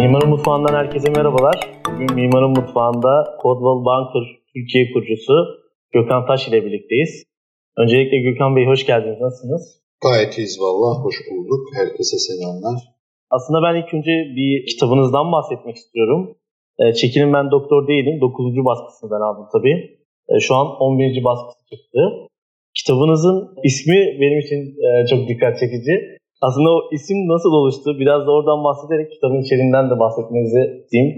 Mimarın Mutfağı'ndan herkese merhabalar. Bugün Mimarın Mutfağı'nda Coldwell Banker Türkiye kurucusu Gökhan Taş ile birlikteyiz. Öncelikle Gökhan Bey hoş geldiniz. Nasılsınız? Gayet iyiyiz valla. Hoş bulduk. Herkese selamlar. Aslında ben ilk önce bir kitabınızdan bahsetmek istiyorum. E, Çekilin Ben Doktor Değilim. 9. baskısını ben aldım tabii. E, şu an 11. baskısı çıktı. Kitabınızın ismi benim için e, çok dikkat çekici. Aslında o isim nasıl oluştu? Biraz da oradan bahsederek kitabın içeriğinden de bahsetmenizi isteyeyim.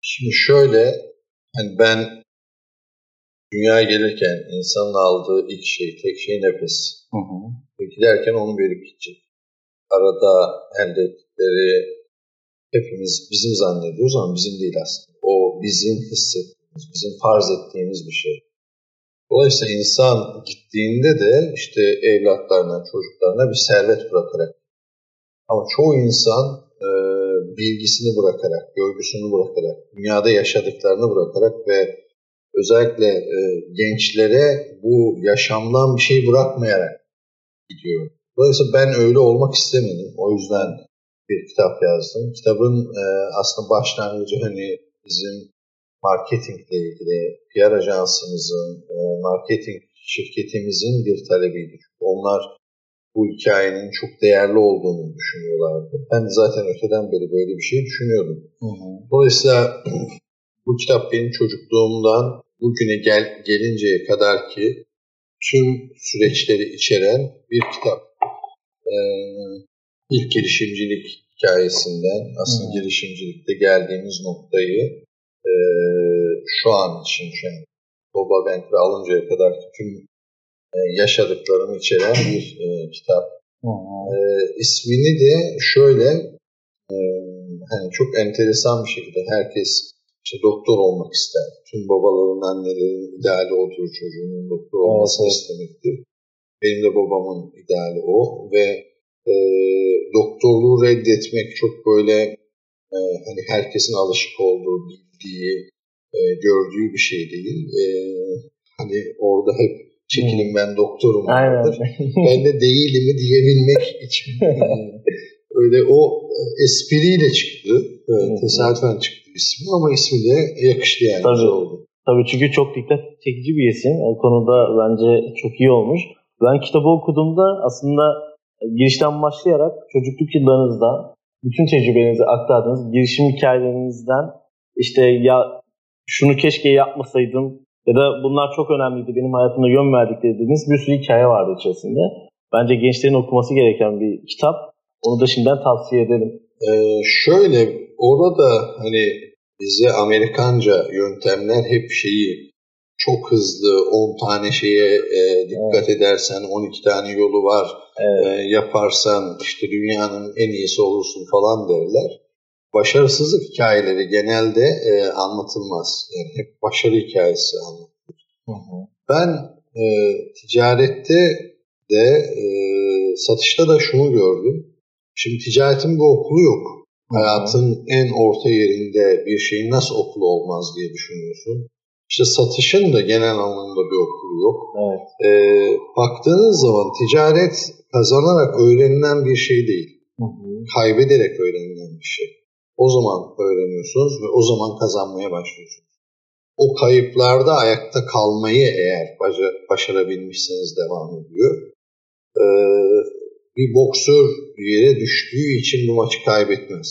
Şimdi şöyle, hani ben dünyaya gelirken insanın aldığı ilk şey, tek şey nefes. Hı hı. Giderken onu verip gidecek. Arada elde ettikleri hepimiz bizim zannediyoruz ama bizim değil aslında. O bizim hissettiğimiz, bizim farz ettiğimiz bir şey. Dolayısıyla insan gittiğinde de işte evlatlarına, çocuklarına bir servet bırakarak. Ama çoğu insan e, bilgisini bırakarak, görgüsünü bırakarak, dünyada yaşadıklarını bırakarak ve özellikle e, gençlere bu yaşamdan bir şey bırakmayarak gidiyor. Dolayısıyla ben öyle olmak istemedim. O yüzden bir kitap yazdım. Kitabın e, aslında başlangıcı hani bizim marketingle ilgili PR ajansımızın, e, marketing şirketimizin bir talebiydi. Onlar bu hikayenin çok değerli olduğunu düşünüyorlardı. Ben zaten öteden beri böyle bir şey düşünüyordum. Hı hı. Dolayısıyla bu kitap benim çocukluğumdan bugüne gel, gelinceye kadar ki tüm süreçleri içeren bir kitap. Ee, ilk girişimcilik hikayesinden aslında Hı. girişimcilikte geldiğimiz noktayı e, şu an için şu an Boba Bank'ı alıncaya kadar tüm e, yaşadıklarımı içeren bir e, kitap. E, ismini de şöyle e, hani çok enteresan bir şekilde herkes işte doktor olmak ister. Tüm babaların, annelerin ideali odur çocuğunun doktor olmasını evet. istemektir. Benim de babamın ideali o ve e, doktorluğu reddetmek çok böyle e, hani herkesin alışık olduğu, bildiği, e, gördüğü bir şey değil. E, hani orada hep çekilin ben doktorum vardır. ben de değilimi diyebilmek için e, öyle o e, espriyle çıktı. E, tesadüfen çıktı ismi ama ismi de yakıştı yani. Tabii. oldu. Tabii çünkü çok dikkat çekici bir isim. O konuda bence çok iyi olmuş. Ben kitabı okuduğumda aslında girişten başlayarak çocukluk yıllarınızda bütün tecrübelerinizi aktardığınız girişim hikayelerinizden işte ya şunu keşke yapmasaydım ya da bunlar çok önemliydi benim hayatıma yön verdikleri dediğiniz bir sürü hikaye vardı içerisinde. Bence gençlerin okuması gereken bir kitap. Onu da şimdiden tavsiye edelim. Ee, şöyle orada hani bize Amerikanca yöntemler hep şeyi çok hızlı 10 tane şeye e, dikkat edersen 12 tane yolu var Evet. e, yaparsan işte dünyanın en iyisi olursun falan derler. Başarısızlık hikayeleri genelde e, anlatılmaz. Yani hep başarı hikayesi anlatılır. Hı hı. Ben e, ticarette de e, satışta da şunu gördüm. Şimdi ticaretin bir okulu yok. Hı hı. Hayatın en orta yerinde bir şeyin nasıl okulu olmaz diye düşünüyorsun. İşte satışın da genel anlamda bir okulu yok. Evet. E, baktığınız zaman ticaret kazanarak öğrenilen bir şey değil. Hı hı. Kaybederek öğrenilen bir şey. O zaman öğreniyorsunuz ve o zaman kazanmaya başlıyorsunuz. O kayıplarda ayakta kalmayı eğer başa- başarabilmişseniz devam ediyor. Ee, bir boksör yere düştüğü için bu maçı kaybetmez.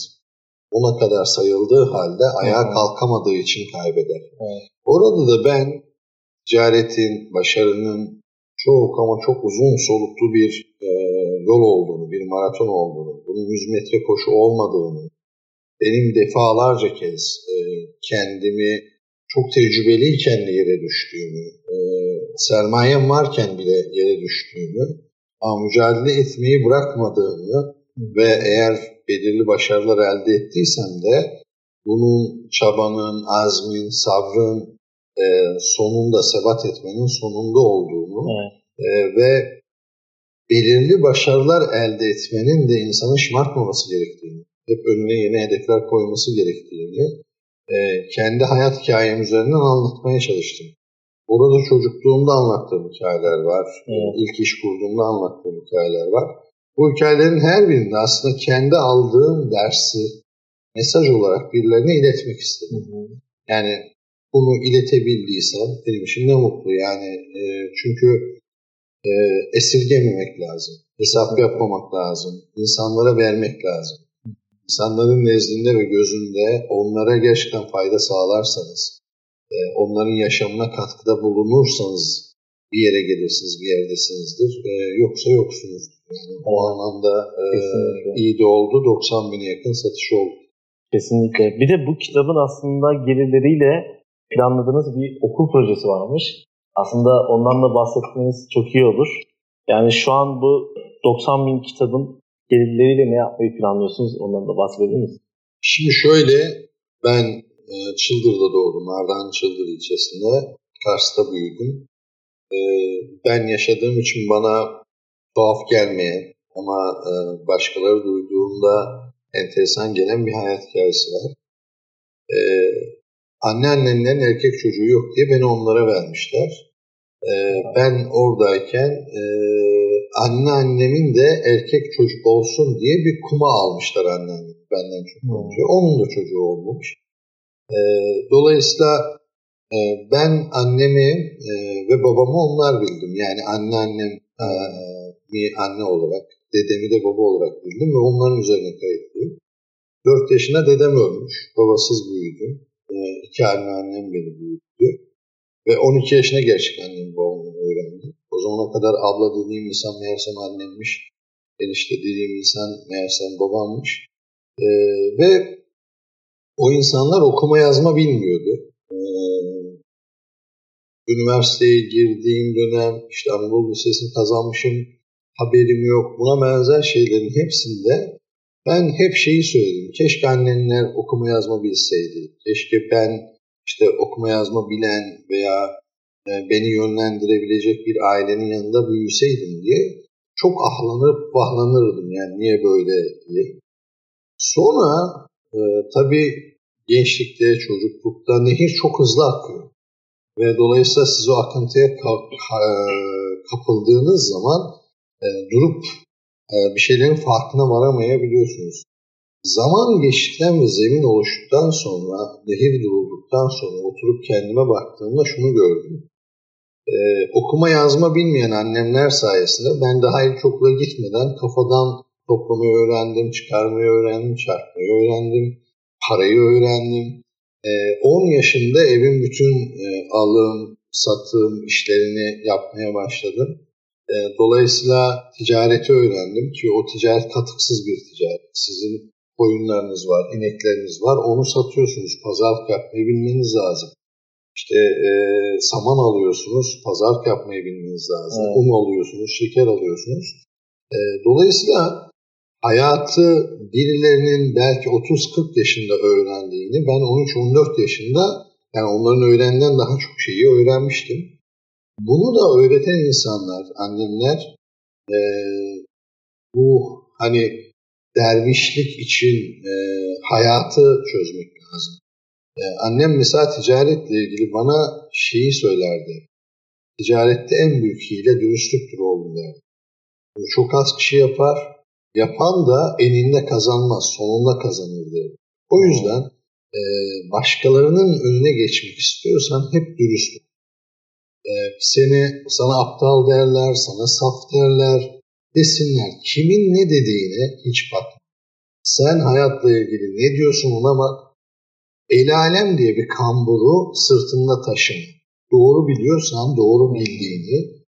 Ona kadar sayıldığı halde ayağa kalkamadığı için kaybeder. Evet. Orada da ben ticaretin, başarının çok ama çok uzun soluklu bir e, yol olduğunu, bir maraton olduğunu, bunun 100 metre koşu olmadığını, benim defalarca kez e, kendimi çok tecrübeliyken de yere düştüğümü, e, sermayem varken bile yere düştüğümü ama mücadele etmeyi bırakmadığımı ve eğer belirli başarılar elde ettiysem de bunun çabanın, azmin, sabrın e, sonunda sebat etmenin sonunda olduğunu Evet. e, ve belirli başarılar elde etmenin de insanın şımartmaması gerektiğini, hep önüne yeni hedefler koyması gerektiğini e, kendi hayat hikayem üzerinden anlatmaya çalıştım. Burada çocukluğumda anlattığım hikayeler var. Evet. İlk iş kurduğumda anlattığım hikayeler var. Bu hikayelerin her birinde aslında kendi aldığım dersi mesaj olarak birilerine iletmek istedim. Hı hı. Yani bunu iletebildiysem benim için ne mutlu. Yani e, çünkü e, esirgememek lazım. Hesap yapmamak lazım. İnsanlara vermek lazım. İnsanların nezdinde ve gözünde onlara gerçekten fayda sağlarsanız, e, onların yaşamına katkıda bulunursanız bir yere gelirsiniz, bir yerdesinizdir. E, yoksa yoksunuz. Yani o anlamda e, iyi de oldu. 90 bine yakın satış oldu. Kesinlikle. Bir de bu kitabın aslında gelirleriyle planladığınız bir okul projesi varmış. Aslında ondan da bahsetmeniz çok iyi olur. Yani şu an bu 90 bin kitabın gelirleriyle ne yapmayı planlıyorsunuz? Ondan da bahsedebilir misiniz? Şimdi şöyle, ben e, Çıldır'da doğdum. Ardahan Çıldır ilçesinde. Kars'ta büyüdüm. E, ben yaşadığım için bana tuhaf gelmeyen ama e, başkaları duyduğunda enteresan gelen bir hayat hikayesi var. Anneannemlerin erkek çocuğu yok diye beni onlara vermişler. Ben oradayken e, anneannemin de erkek çocuk olsun diye bir kuma almışlar anneannem benden çok önce. Onun da çocuğu olmuş. E, dolayısıyla e, ben annemi e, ve babamı onlar bildim. Yani anneannem e, bir anne olarak, dedemi de baba olarak bildim ve onların üzerine kayıtlıyım. 4 yaşına dedem ölmüş, babasız büyüdüm. E, iki anneannem beni büyüttü. Ve 12 yaşına gerçek annem babamı öğrendim. O zamana kadar abla dediğim insan meğersem annemmiş. Enişte dediğim insan meğersem babammış. Ee, ve o insanlar okuma yazma bilmiyordu. Ee, üniversiteye girdiğim dönem işte Anadolu Lisesi'ni kazanmışım. Haberim yok. Buna benzer şeylerin hepsinde ben hep şeyi söyledim. Keşke annenler okuma yazma bilseydi. Keşke ben işte okuma yazma bilen veya e, beni yönlendirebilecek bir ailenin yanında büyüseydim diye çok ahlanıp vahlanırdım yani niye böyle diye. Sonra e, tabii gençlikte, çocuklukta nehir çok hızlı akıyor. Ve dolayısıyla siz o akıntıya kapıldığınız zaman e, durup e, bir şeylerin farkına varamayabiliyorsunuz. Zaman geçtikten ve zemin oluştuktan sonra, nehir durulduktan sonra oturup kendime baktığımda şunu gördüm. Ee, okuma yazma bilmeyen annemler sayesinde ben daha ilkokula gitmeden kafadan toplamayı öğrendim, çıkarmayı öğrendim, çarpmayı öğrendim, parayı öğrendim. Ee, 10 yaşında evin bütün e, alım, satım işlerini yapmaya başladım. E, dolayısıyla ticareti öğrendim ki o ticaret katıksız bir ticaret. Sizin koyunlarınız var, inekleriniz var. Onu satıyorsunuz. Pazarlık yapmayı bilmeniz lazım. İşte e, saman alıyorsunuz, pazarlık yapmayı bilmeniz lazım. Evet. Un alıyorsunuz, şeker alıyorsunuz. E, dolayısıyla hayatı birilerinin belki 30-40 yaşında öğrendiğini ben 13-14 yaşında yani onların öğrenden daha çok şeyi öğrenmiştim. Bunu da öğreten insanlar, annemler e, bu hani dervişlik için e, hayatı çözmek lazım. E, annem mesela ticaretle ilgili bana şeyi söylerdi. Ticarette en büyük hile dürüstlüktür oğlum derdi. Bunu çok az kişi yapar. Yapan da eninde kazanmaz, sonunda kazanır derdi. O yüzden e, başkalarının önüne geçmek istiyorsan hep dürüst ol. E, seni, sana aptal derler, sana saf derler, desinler. Kimin ne dediğine hiç bakma. Sen hayatla ilgili ne diyorsun ona bak. El alem diye bir kamburu sırtında taşıma. Doğru biliyorsan doğru bildiğini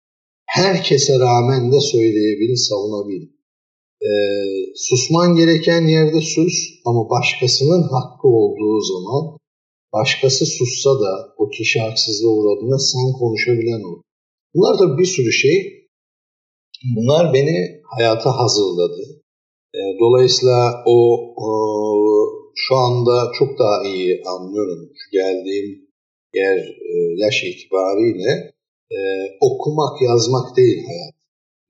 herkese rağmen de söyleyebil, savunabil. Ee, susman gereken yerde sus ama başkasının hakkı olduğu zaman başkası sussa da o kişi haksızlığa uğradığında sen konuşabilen ol. Bunlar da bir sürü şey Bunlar beni hayata hazırladı. E, dolayısıyla o, o şu anda çok daha iyi anlıyorum. Şu geldiğim yer e, yaş itibariyle e, okumak yazmak değil hayat.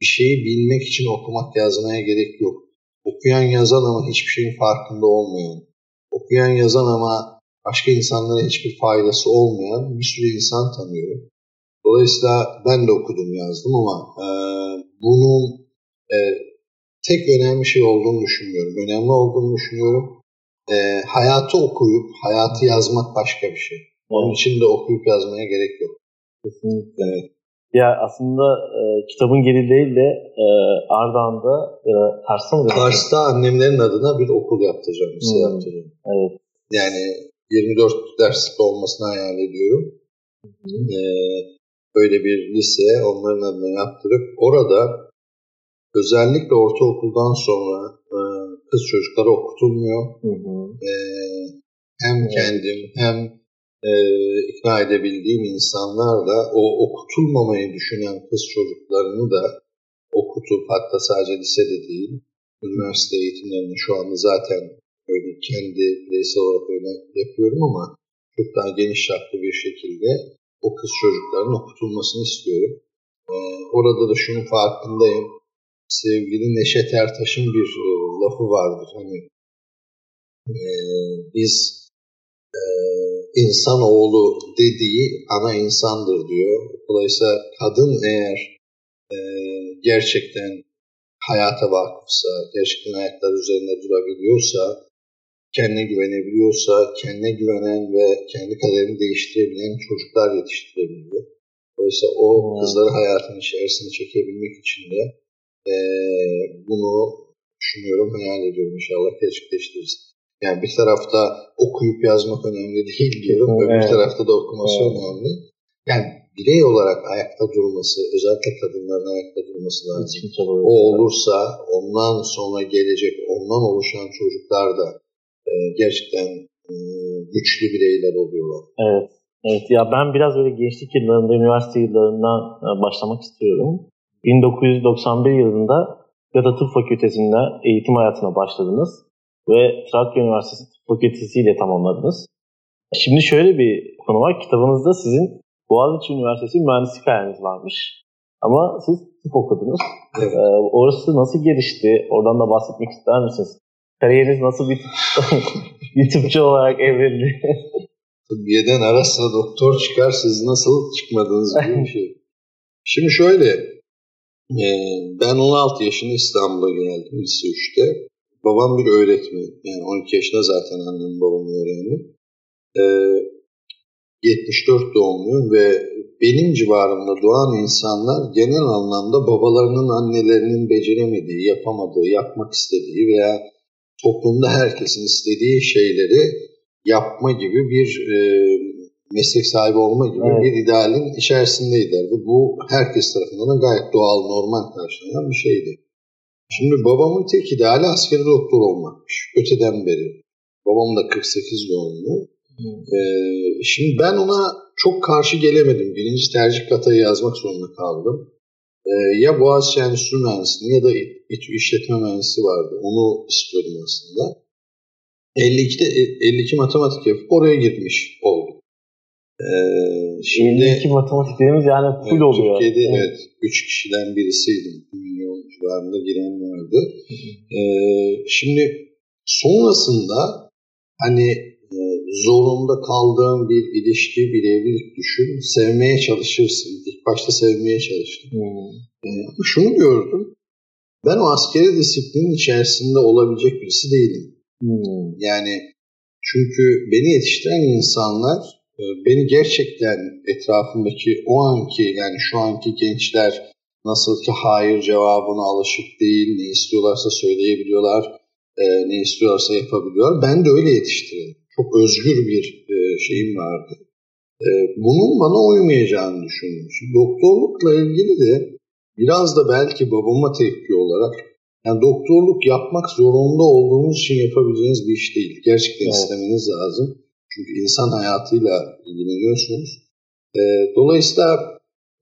Bir şeyi bilmek için okumak yazmaya gerek yok. Okuyan yazan ama hiçbir şeyin farkında olmayan, okuyan yazan ama başka insanlara hiçbir faydası olmayan bir sürü insan tanıyorum. Dolayısıyla ben de okudum yazdım ama e, bunun e, tek önemli şey olduğunu düşünmüyorum. Önemli olduğunu düşünüyorum. E, hayatı okuyup hayatı yazmak başka bir şey. Onun için de okuyup yazmaya gerek yok. Kesinlikle. Evet. Ya aslında e, kitabın geri değil de e, Ardahan'da ya da Kars'ta mı? Kars'ta annemlerin adına bir okul yaptıracağım, lise hmm. yaptıracağım. Evet. Yani 24 derslikte olmasını hayal ediyorum. Hmm. Ee, böyle bir lise onların adına yaptırıp orada özellikle ortaokuldan sonra e, kız çocukları okutulmuyor. Hı hı. E, hem kendim hem e, ikna edebildiğim insanlarla o okutulmamayı düşünen kız çocuklarını da okutup hatta sadece lisede değil üniversite eğitimlerini şu anda zaten öyle kendi bireysel olarak öyle yapıyorum ama çok daha geniş çaplı bir şekilde o kız çocukların okutulmasını istiyorum. Ee, orada da şunun farkındayım. Sevgili Neşet Ertaş'ın bir e, lafı vardır. Hani e, biz e, insanoğlu dediği ana insandır diyor. Dolayısıyla kadın eğer e, gerçekten hayata vakıfsa, gerçekten ayaklar üzerinde durabiliyorsa, kendine güvenebiliyorsa, kendine güvenen ve kendi kaderini değiştirebilen çocuklar yetiştirebiliyor. Dolayısıyla o hmm. kızları hayatın içerisine çekebilmek için de e, bunu düşünüyorum, hayal ediyorum inşallah gerçekleştiririz. Yani bir tarafta okuyup yazmak önemli değil diyorum. Evet. Öbür tarafta da okuması evet. önemli. Yani birey olarak ayakta durması, özellikle kadınların ayakta durması lazım. O olursa ondan sonra gelecek, ondan oluşan çocuklar da e, gerçekten e, güçlü bireyler oluyorlar. Evet. Evet ya ben biraz böyle gençlik yıllarında, üniversite yıllarından e, başlamak istiyorum. 1991 yılında Gata Tıp Fakültesi'nde eğitim hayatına başladınız ve Trakya Üniversitesi Tıp Fakültesi ile tamamladınız. Şimdi şöyle bir konu var. Kitabınızda sizin Boğaziçi Üniversitesi mühendislik hayaliniz varmış. Ama siz tıp okudunuz. Evet. Ee, orası nasıl gelişti? Oradan da bahsetmek ister misiniz? Kariyeriniz nasıl bir, bir tıpçı olarak evrildi? Tıbbiyeden ara sıra doktor çıkar, siz nasıl çıkmadınız gibi bir şey. Şimdi şöyle, ben 16 yaşında İstanbul'a geldim lise 3'te. Babam bir öğretmen. Yani 12 yaşında zaten annem babam öğrendim. Ee, 74 doğumluyum ve benim civarımda doğan insanlar genel anlamda babalarının, annelerinin beceremediği, yapamadığı, yapmak istediği veya toplumda herkesin istediği şeyleri yapma gibi bir e, meslek sahibi olma gibi evet. bir idealin içerisindeydiler. Ve bu herkes tarafından gayet doğal, normal karşılanan bir şeydi. Şimdi babamın tek ideali askeri doktor olmakmış. Öteden beri. Babam da 48 doğumlu. Ee, şimdi ben ona çok karşı gelemedim. Birinci tercih katayı yazmak zorunda kaldım. Ee, ya Boğaziçi Endüstri Mühendisliği ya da İTÜ İşletme Mühendisi vardı. Onu istiyordum aslında. 52'de 52 matematik yapıp oraya girmiş oldum. Ee, şimdi 52 matematiklerimiz yani full evet, oluyor. Türkiye'de evet. evet 3 kişiden birisiydim. Milyon civarında giren vardı. Ee, şimdi sonrasında hani e, zorunda kaldığım bir ilişki, bir evlilik düşün. Sevmeye çalışırsın. İlk başta sevmeye çalıştım. Ee, ama şunu gördüm. Ben o askeri disiplinin içerisinde olabilecek birisi değilim. Hmm. Yani çünkü beni yetiştiren insanlar beni gerçekten etrafımdaki o anki yani şu anki gençler nasıl ki hayır cevabına alışık değil, ne istiyorlarsa söyleyebiliyorlar, e, ne istiyorlarsa yapabiliyorlar. Ben de öyle yetiştirildim. Çok özgür bir e, şeyim vardı. E, bunun bana uymayacağını düşündüm. Şimdi doktorlukla ilgili de biraz da belki babama tepki olarak yani doktorluk yapmak zorunda olduğunuz için yapabileceğiniz bir iş değil. Gerçekten evet. istemeniz lazım. Çünkü insan hayatıyla ilgileniyorsunuz. E, dolayısıyla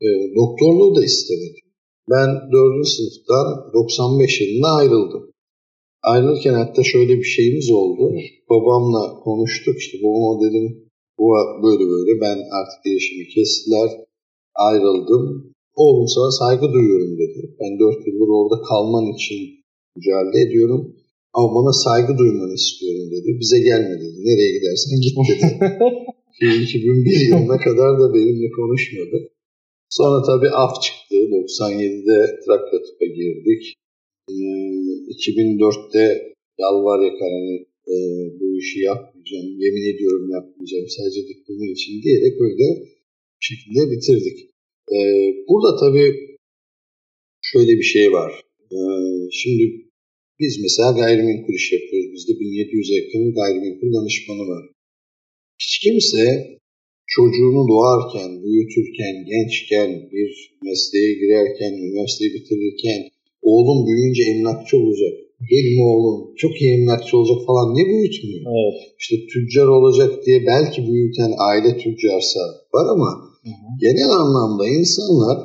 e, doktorluğu da istemedim. Ben 4. sınıftan 95 yılında ayrıldım. Ayrılırken hatta şöyle bir şeyimiz oldu. Babamla konuştuk işte babama dedim bu böyle böyle ben artık değişimi kestiler ayrıldım. Oğlum sana saygı duyuyorum dedi. Ben 4 yıldır orada kalman için mücadele ediyorum. Ama bana saygı duymanı istiyorum dedi. Bize gelme dedi. Nereye gidersen git dedi. 2001 yılına kadar da benimle konuşmadı. Sonra tabii af çıktı. 97'de Trakya Tıp'a girdik. 2004'te ee, Yalvar Yakar'ın e, bu işi yapmayacağım, yemin ediyorum yapmayacağım sadece diplomu için diyerek öyle şekilde bitirdik. Ee, burada tabii şöyle bir şey var. Ee, şimdi biz mesela gayrimenkul iş yapıyoruz. Bizde 1700'e yakın gayrimenkul danışmanı var. Hiç kimse çocuğunu doğarken, büyütürken, gençken, bir mesleğe girerken, üniversiteyi bitirirken, oğlum büyüyünce emlakçı olacak, benim oğlum çok iyi emlakçı olacak falan ne büyütmüyor? Evet. İşte tüccar olacak diye belki büyüten aile tüccarsa var ama Hı hı. genel anlamda insanlar,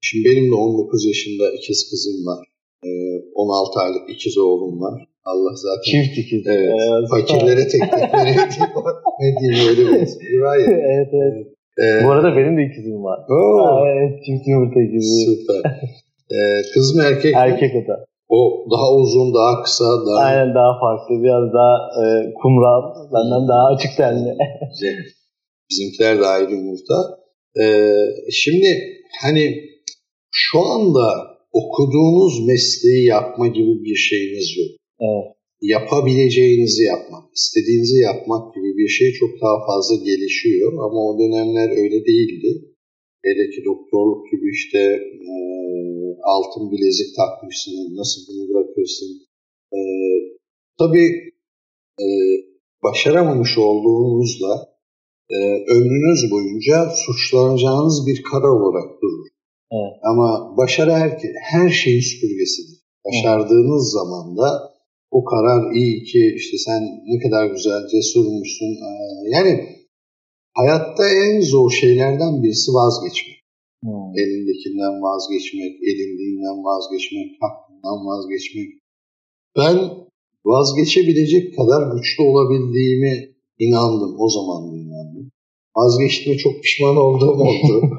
şimdi benim de 19 yaşında ikiz kızım var, 16 aylık ikiz oğlum var. Allah zaten Çift ikiz. Evet. Ee, fakirlere teklif veriyor diyor. ne diyeyim öyle bir espri var ya. evet evet. Ee, Bu arada benim de ikizim var. oo, Aa, evet çift yumurta ikizi. süper. Ee, kız mı erkek mi? Erkek o da. O daha uzun, daha kısa, daha Aynen daha farklı. Biraz daha e, kumral. Benden daha açık tenli. Bizimkiler de ayrı yumurta. Ee, şimdi hani şu anda okuduğunuz mesleği yapma gibi bir şeyiniz yok. Evet. Yapabileceğinizi yapmak, istediğinizi yapmak gibi bir şey çok daha fazla gelişiyor. Ama o dönemler öyle değildi. Hele ki doktorluk gibi işte e, altın bilezik takmışsın, nasıl bunu bırakırsın. E, tabii e, başaramamış olduğunuzda e, ömrünüz boyunca suçlanacağınız bir kara olarak durur. Evet. Ama başarı her, her şeyin süpürgesidir. Başardığınız zaman da o karar iyi ki işte sen ne kadar güzel cesurmuşsun. Ee, Yani hayatta en zor şeylerden birisi vazgeçmek. Hmm. Elindekinden vazgeçmek, edindiğinden vazgeçmek, hakkından vazgeçmek. Ben vazgeçebilecek kadar güçlü olabildiğimi inandım. O zaman da inandım. Vazgeçtiğime çok pişman olduğum oldu.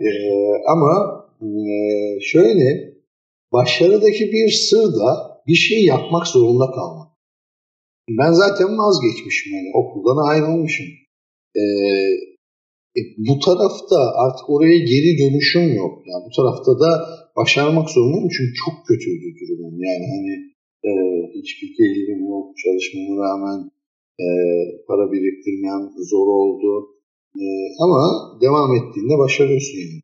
Ee, ama e, şöyle başarıdaki bir sır da bir şey yapmak zorunda kalmak. Ben zaten vazgeçmişim yani okuldan ayrılmışım. Ee, e, bu tarafta artık oraya geri dönüşüm yok. Yani bu tarafta da başarmak zorundayım çünkü çok kötüydü durumum. Yani hani e, hiçbir gelirim yok, çalışmama rağmen e, para biriktirmem zor oldu. E, ama devam ettiğinde başarıyorsun yani.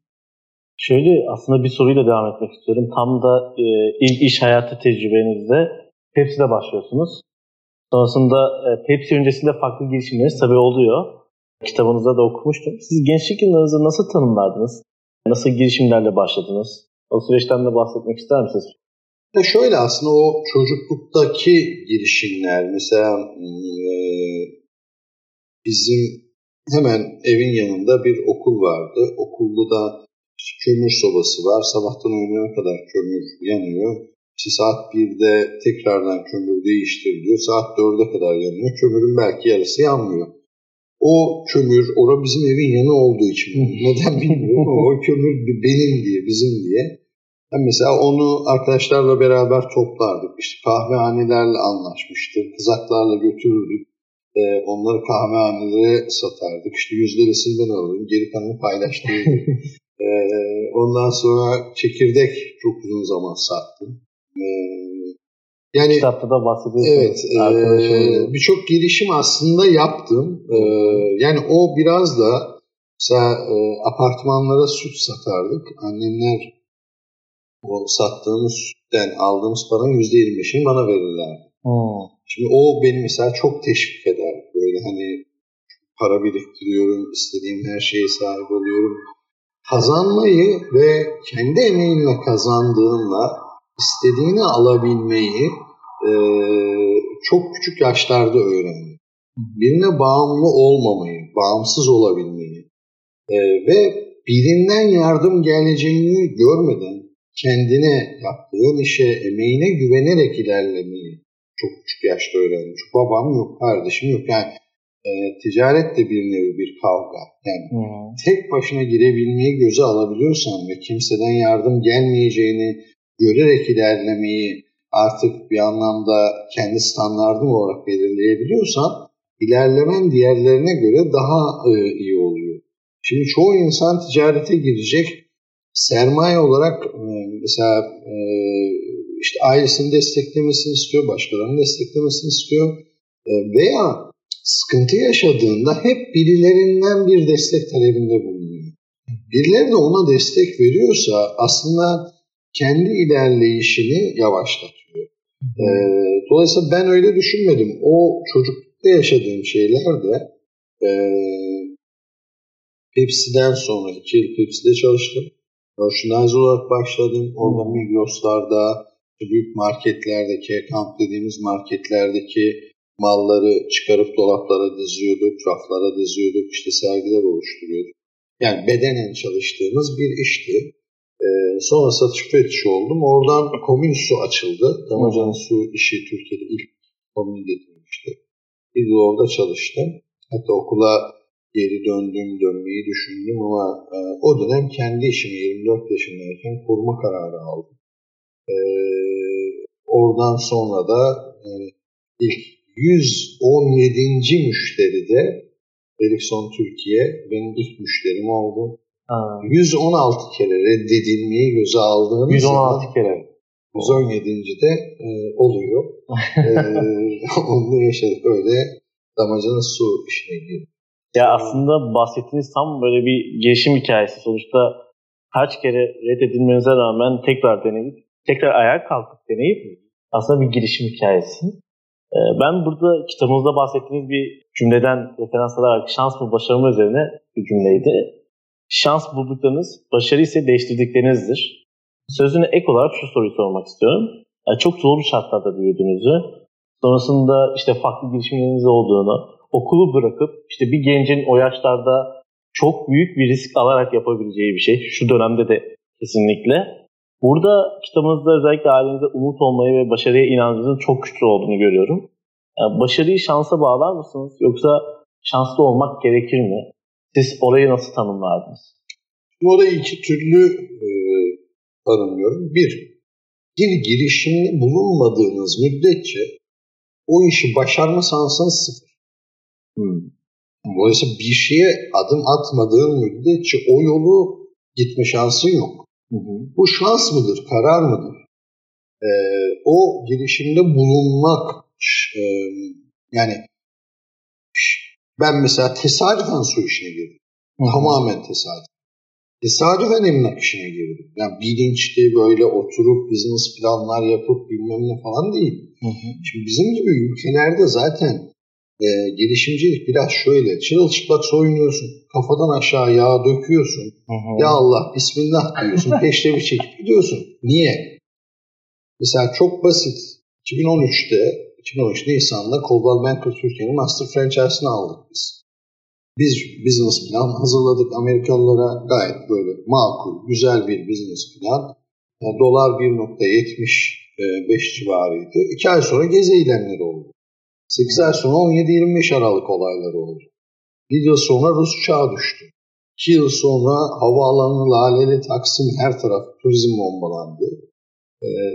Şöyle aslında bir soruyla devam etmek istiyorum. Tam da e, ilk iş hayatı tecrübenizde Pepsi'de başlıyorsunuz. Sonrasında e, Pepsi öncesinde farklı girişimleriniz tabii oluyor. Kitabınızda da okumuştum. Siz gençlik yıllarınızı nasıl tanımlardınız? Nasıl girişimlerle başladınız? O süreçten de bahsetmek ister misiniz? Ya şöyle aslında o çocukluktaki girişimler mesela e, bizim hemen evin yanında bir okul vardı. Okulda da kömür sobası var. Sabahtan öğlene kadar kömür yanıyor. İşte saat 1'de tekrardan kömür değiştiriliyor. Saat 4'e kadar yanıyor. Kömürün belki yarısı yanmıyor. O kömür, ora bizim evin yanı olduğu için. Neden bilmiyorum ama o kömür benim diye, bizim diye. Ben mesela onu arkadaşlarla beraber toplardık. İşte kahvehanelerle anlaşmıştık. Kızaklarla götürürdük. Ee, onları kahvehanelere satardık. İşte yüzdelisini ben alırım. Geri kalanı paylaştırırdık. ee, ondan sonra çekirdek çok uzun zaman sattım. Ee, yani Kitapta da bahsediyorsunuz. Evet, e, birçok girişim aslında yaptım. E, yani o biraz da mesela e, apartmanlara süt satardık. Annemler o sattığımız sütten aldığımız paranın %25'ini bana verirler. Hmm. Şimdi o beni mesela çok teşvik eder. Para biriktiriyorum, istediğim her şeye sahip oluyorum. Kazanmayı ve kendi emeğinle kazandığınla istediğini alabilmeyi e, çok küçük yaşlarda öğrendim. Birine bağımlı olmamayı, bağımsız olabilmeyi e, ve birinden yardım geleceğini görmeden kendine yaptığın işe, emeğine güvenerek ilerlemeyi çok küçük yaşta öğrendim. Çünkü babam yok, kardeşim yok. Yani e, ticaret de bir nevi bir kavga. Yani Hmm. tek başına girebilmeyi göze alabiliyorsan ve kimseden yardım gelmeyeceğini görerek ilerlemeyi artık bir anlamda kendi standartın olarak belirleyebiliyorsan ilerlemen diğerlerine göre daha e, iyi oluyor. Şimdi çoğu insan ticarete girecek sermaye olarak e, mesela e, işte ailesini desteklemesini istiyor, başkalarının desteklemesini istiyor. E, veya sıkıntı yaşadığında hep birilerinden bir destek talebinde bulunuyor. Birileri de ona destek veriyorsa aslında kendi ilerleyişini yavaşlatıyor. E, dolayısıyla ben öyle düşünmedim. O çocuklukta yaşadığım şeyler de e, Pepsi'den sonra iki yıl Pepsi'de çalıştım. Merchandise olarak başladım. Orada Migros'larda, büyük marketlerdeki, kamp dediğimiz marketlerdeki malları çıkarıp dolaplara diziyorduk, raflara diziyorduk, işte sergiler oluşturuyorduk. Yani bedenen çalıştığımız bir işti. Ee, sonra satış fetişi oldum. Oradan komün su açıldı. Damacana su işi Türkiye'de ilk komün getirmişti. Bir de orada çalıştım. Hatta okula geri döndüm, dönmeyi düşündüm ama e, o dönem kendi işimi 24 yaşındayken kurma kararı aldım. E, oradan sonra da yani ilk 117. müşteri de Ericsson Türkiye benim ilk müşterim oldu. Ha. 116 kere reddedilmeyi göze aldığım 116 kere. 117. de e, oluyor. e, onu yaşadık öyle damacana su işine girdim. Ya aslında bahsettiğiniz tam böyle bir gelişim hikayesi. Sonuçta kaç kere reddedilmenize rağmen tekrar deneyip, tekrar ayağa kalkıp deneyip aslında bir girişim hikayesi. Ee, ben burada kitabınızda bahsettiğiniz bir cümleden referans alarak şans mı başarı mı üzerine bir cümleydi. Şans bulduklarınız, başarı ise değiştirdiklerinizdir. Sözüne ek olarak şu soruyu sormak istiyorum. Yani çok zorlu şartlarda büyüdüğünüzü, sonrasında işte farklı girişimleriniz olduğunu, okulu bırakıp işte bir gencin o yaşlarda çok büyük bir risk alarak yapabileceği bir şey. Şu dönemde de kesinlikle. Burada kitabınızda özellikle ailenize umut olmayı ve başarıya inancınızın çok güçlü olduğunu görüyorum. Yani başarıyı şansa bağlar mısınız? Yoksa şanslı olmak gerekir mi? Siz orayı nasıl tanımlardınız? Orayı iki türlü e, tanımlıyorum. Bir, bir girişimde bulunmadığınız müddetçe o işi başarma şansınız sıfır. Hmm. Dolayısıyla bir şeye adım atmadığın müddetçe o yolu gitme şansın yok. Hı hı. Bu şans mıdır, karar mıdır? Ee, o girişimde bulunmak e, yani ben mesela tesadüfen su işine girdim. Hı hı. Tamamen tesadüf. Tesadüfen emlak işine girdim. Yani bilinçli böyle oturup business planlar yapıp bilmem ne falan değil. Hı hı. Şimdi bizim gibi ülkelerde zaten e, gelişimcilik biraz şöyle. Çırılçıplak soyunuyorsun. Kafadan aşağı yağ döküyorsun. Hı hı. Ya Allah Bismillah diyorsun. Peşte bir çekip gidiyorsun. Niye? Mesela çok basit. 2013'te 2013 Nisan'da Coldwell Banker Türkiye'nin Master Franchise'ını aldık biz. Biz business plan hazırladık Amerikalılara gayet böyle makul, güzel bir business plan. Yani dolar 1.75 civarıydı. İki ay sonra gezi eylemleri oldu. 8 ay sonra 17-25 Aralık olayları oldu. Bir yıl sonra Rus uçağı düştü. 2 yıl sonra havaalanı Laleli Taksim her taraf turizm bombalandı.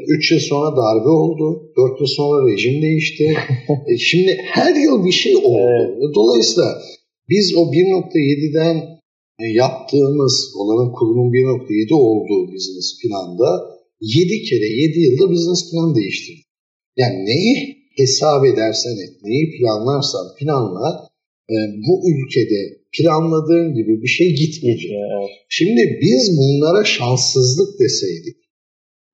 3 ee, yıl sonra darbe oldu. 4 yıl sonra rejim değişti. e, şimdi her yıl bir şey oldu. Evet. Dolayısıyla biz o 1.7'den e, yaptığımız, olanın kurulun 1.7 olduğu business planda 7 kere 7 yılda business plan değiştirdik. Yani neyi hesap edersen et, neyi planlarsan planla e, bu ülkede planladığın gibi bir şey gitmeyecek. Evet. Şimdi biz bunlara şanssızlık deseydik,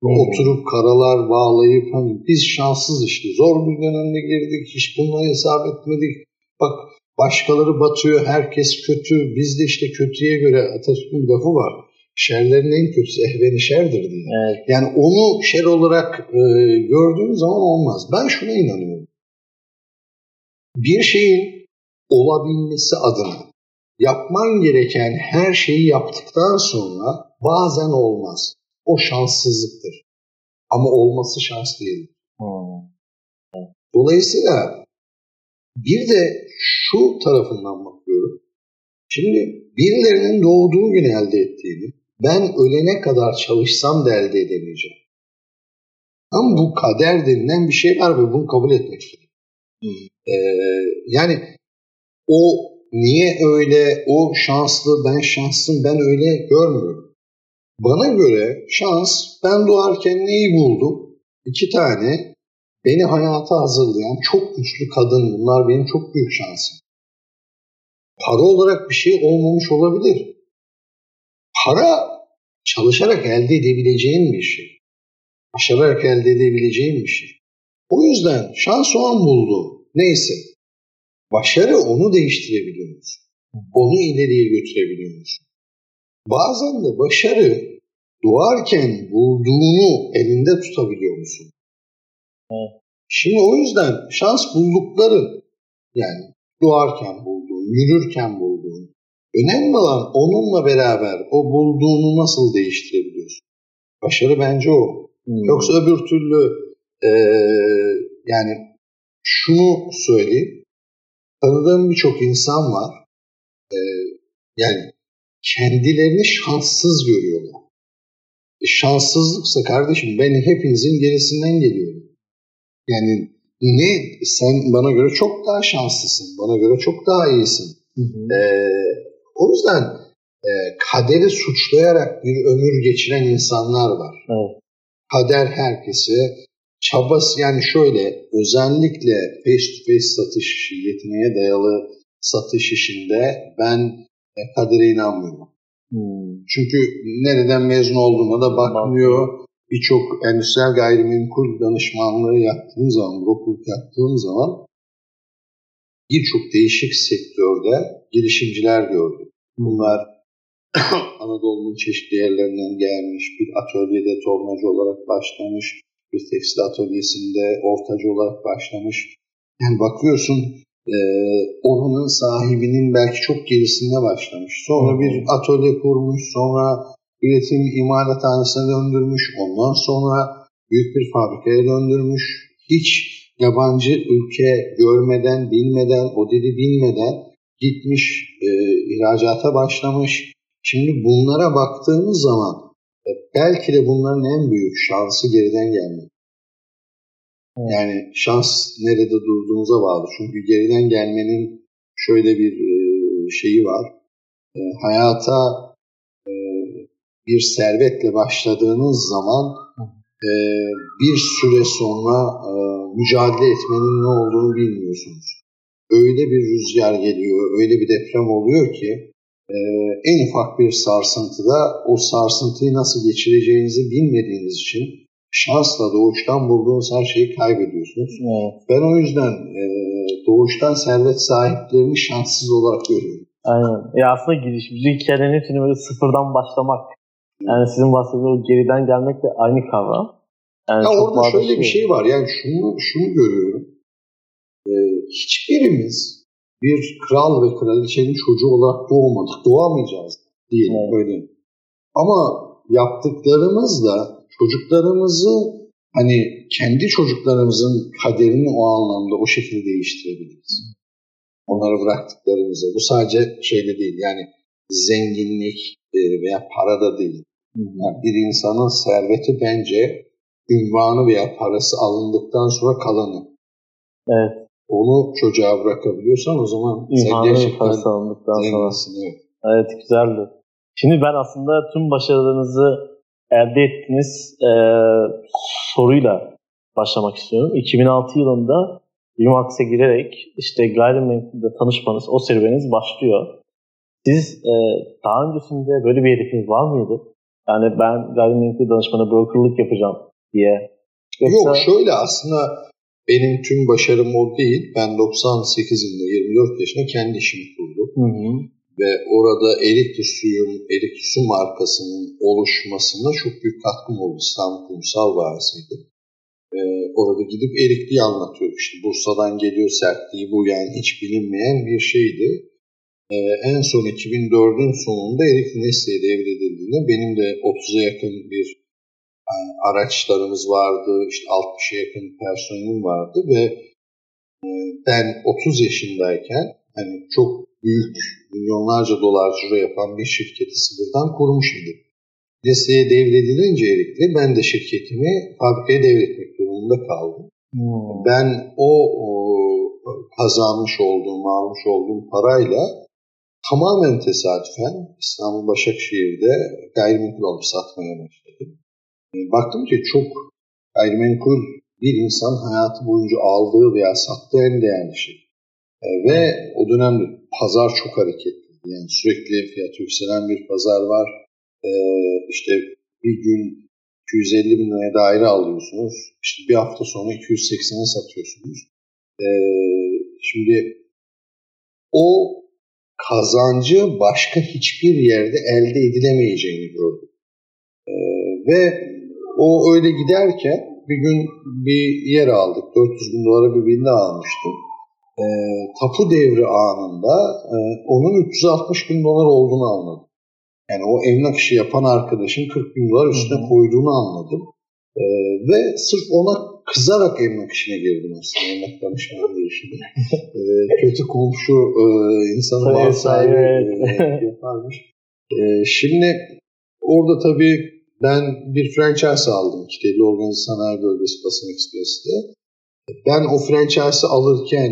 hmm. oturup karalar bağlayıp hani biz şanssız işte zor bir dönemde girdik, hiç bunları hesap etmedik. Bak başkaları batıyor, herkes kötü, biz de işte kötüye göre Atatürk'ün lafı var şerlerin en kötüsü ehveni şerdir diye. Evet. Yani onu şer olarak e, gördüğün zaman olmaz. Ben şuna inanıyorum. Bir şeyin olabilmesi adına yapman gereken her şeyi yaptıktan sonra bazen olmaz. O şanssızlıktır. Ama olması şans değil. Hmm. Dolayısıyla bir de şu tarafından bakıyorum. Şimdi birilerinin doğduğu gün elde ettiğini, ben ölene kadar çalışsam da elde edemeyeceğim. Ama bu kader denilen bir şey var ve bunu kabul etmek istiyorum. Ee, yani o niye öyle, o şanslı, ben şanslım, ben öyle görmüyorum. Bana göre şans, ben doğarken neyi buldum? İki tane beni hayata hazırlayan çok güçlü kadın bunlar benim çok büyük şansım. Para olarak bir şey olmamış olabilir. Para çalışarak elde edebileceğin bir şey. Başararak elde edebileceğin bir şey. O yüzden şans o an buldu. Neyse. Başarı onu değiştirebiliyor musun? Onu ileriye götürebiliyor musun? Bazen de başarı doğarken bulduğunu elinde tutabiliyor musun? Evet. Şimdi o yüzden şans buldukları yani doğarken bulduğun, yürürken bulduğun, önemli olan onunla beraber o bulduğunu nasıl değiştirebiliyorsun? Başarı bence o. Hmm. Yoksa öbür türlü e, yani şunu söyleyeyim. Tanıdığım birçok insan var. E, yani kendilerini şanssız görüyorlar. E, şanssızlıksa kardeşim ben hepinizin gerisinden geliyorum. Yani ne sen bana göre çok daha şanslısın, bana göre çok daha iyisin. Hı hı. Ee, o yüzden e, kaderi suçlayarak bir ömür geçiren insanlar var. Evet. Kader herkese çabası yani şöyle özellikle face to face satış işi, yeteneğe dayalı satış işinde ben e, kadere inanmıyorum. Hmm. Çünkü nereden mezun olduğuna da bakmıyor birçok endüstriyel gayrimenkul danışmanlığı yaptığım zaman, brokerlık yaptığım zaman birçok değişik sektörde girişimciler gördüm. Bunlar Anadolu'nun çeşitli yerlerinden gelmiş, bir atölyede tornacı olarak başlamış, bir tekstil atölyesinde ortacı olarak başlamış. Yani bakıyorsun e, oranın sahibinin belki çok gerisinde başlamış. Sonra bir atölye kurmuş, sonra üretim imalathanesine döndürmüş, ondan sonra büyük bir fabrikaya döndürmüş. Hiç yabancı ülke görmeden, bilmeden, o dili bilmeden gitmiş, e, ihracata başlamış. Şimdi bunlara baktığımız zaman e, belki de bunların en büyük şansı geriden gelmek. Yani şans nerede durduğunuza bağlı. Çünkü geriden gelmenin şöyle bir e, şeyi var. E, hayata e, bir servetle başladığınız zaman e, bir süre sonra e, mücadele etmenin ne olduğunu bilmiyorsunuz. Öyle bir rüzgar geliyor, öyle bir deprem oluyor ki e, en ufak bir sarsıntıda o sarsıntıyı nasıl geçireceğinizi bilmediğiniz için şansla doğuştan bulduğunuz her şeyi kaybediyorsunuz. Evet. Ben o yüzden e, doğuştan servet sahiplerini şanssız olarak görüyorum. Aynen. Ya aslında girişimci hikayenin hepsini böyle sıfırdan başlamak yani sizin bahsettiğiniz geriden gelmek de aynı kavram. Yani ya orada şöyle bir şey var. Yani şunu şunu görüyorum. Ee, hiçbirimiz bir kral ve kraliçenin çocuğu olarak doğmadık. Doğamayacağız diyelim evet. böyle. Ama yaptıklarımızla çocuklarımızı hani kendi çocuklarımızın kaderini o anlamda o şekilde değiştirebiliriz. Onlara bıraktıklarımızı. Bu sadece şeyde değil yani zenginlik e, veya para da değil. Yani bir insanın serveti bence ünvanı veya parası alındıktan sonra kalanı. Evet. Onu çocuğa bırakabiliyorsan o zaman sen gerçekten parası alındıktan sonra. Evet. evet güzeldi. Şimdi ben aslında tüm başarılarınızı elde ettiğiniz e, soruyla başlamak istiyorum. 2006 yılında Lumax'e girerek işte gayrimenkulde tanışmanız, o serüveniniz başlıyor. Siz e, daha öncesinde böyle bir hedefiniz var mıydı? Yani ben gayrimenkul danışmanı brokerlık yapacağım diye. Yoksa... Yok şöyle aslında benim tüm başarım o değil. Ben 98 yılında 24 yaşında kendi işimi kurdum. Hı hı. Ve orada Erikli Suyun, Erikli Su markasının oluşmasına çok büyük katkım oldu. İstanbul Kumsal Vadisi'ydi. Ee, orada gidip Erikli'yi anlatıyorduk. İşte Bursa'dan geliyor sertliği bu yani hiç bilinmeyen bir şeydi. Ee, en son 2004'ün sonunda Erik Nesli'ye devredildiğinde benim de 30'a yakın bir yani araçlarımız vardı, işte 60'a yakın personelim vardı ve e, ben 30 yaşındayken hani çok büyük milyonlarca dolar ciro yapan bir şirketi sıfırdan kurmuş idim. Nesli'ye devredilince Erik'le ben de şirketimi fabrikaya devretmek durumunda kaldım. Hmm. Ben o, o kazanmış olduğum, almış olduğum parayla tamamen tesadüfen İstanbul Başakşehir'de gayrimenkul alıp satmaya başladım. E, baktım ki çok gayrimenkul bir insan hayatı boyunca aldığı veya sattığı en değerli şey. E, ve o dönemde pazar çok hareketli. Yani sürekli fiyat yükselen bir pazar var. E, işte bir gün 250 bin liraya daire alıyorsunuz. İşte bir hafta sonra 280'e satıyorsunuz. Şimdi o kazancı başka hiçbir yerde elde edilemeyeceğini gördüm. E, ve o öyle giderken bir gün bir yer aldık. 400 bin dolara bir villa almıştım. E, tapu devri anında e, onun 360 bin dolar olduğunu anladım. Yani o emlak işi yapan arkadaşın 40 bin dolar üstüne koyduğunu anladım. E, ve sırf ona kızarak emlak işine girdim aslında. Emlak danışmanlığı işine. e, kötü komşu e, insanı mal sahibi e, yaparmış. E, şimdi orada tabii ben bir franchise aldım Kiteli Organize Sanayi Bölgesi Basın Ekspresi'de. Ben o franchise alırken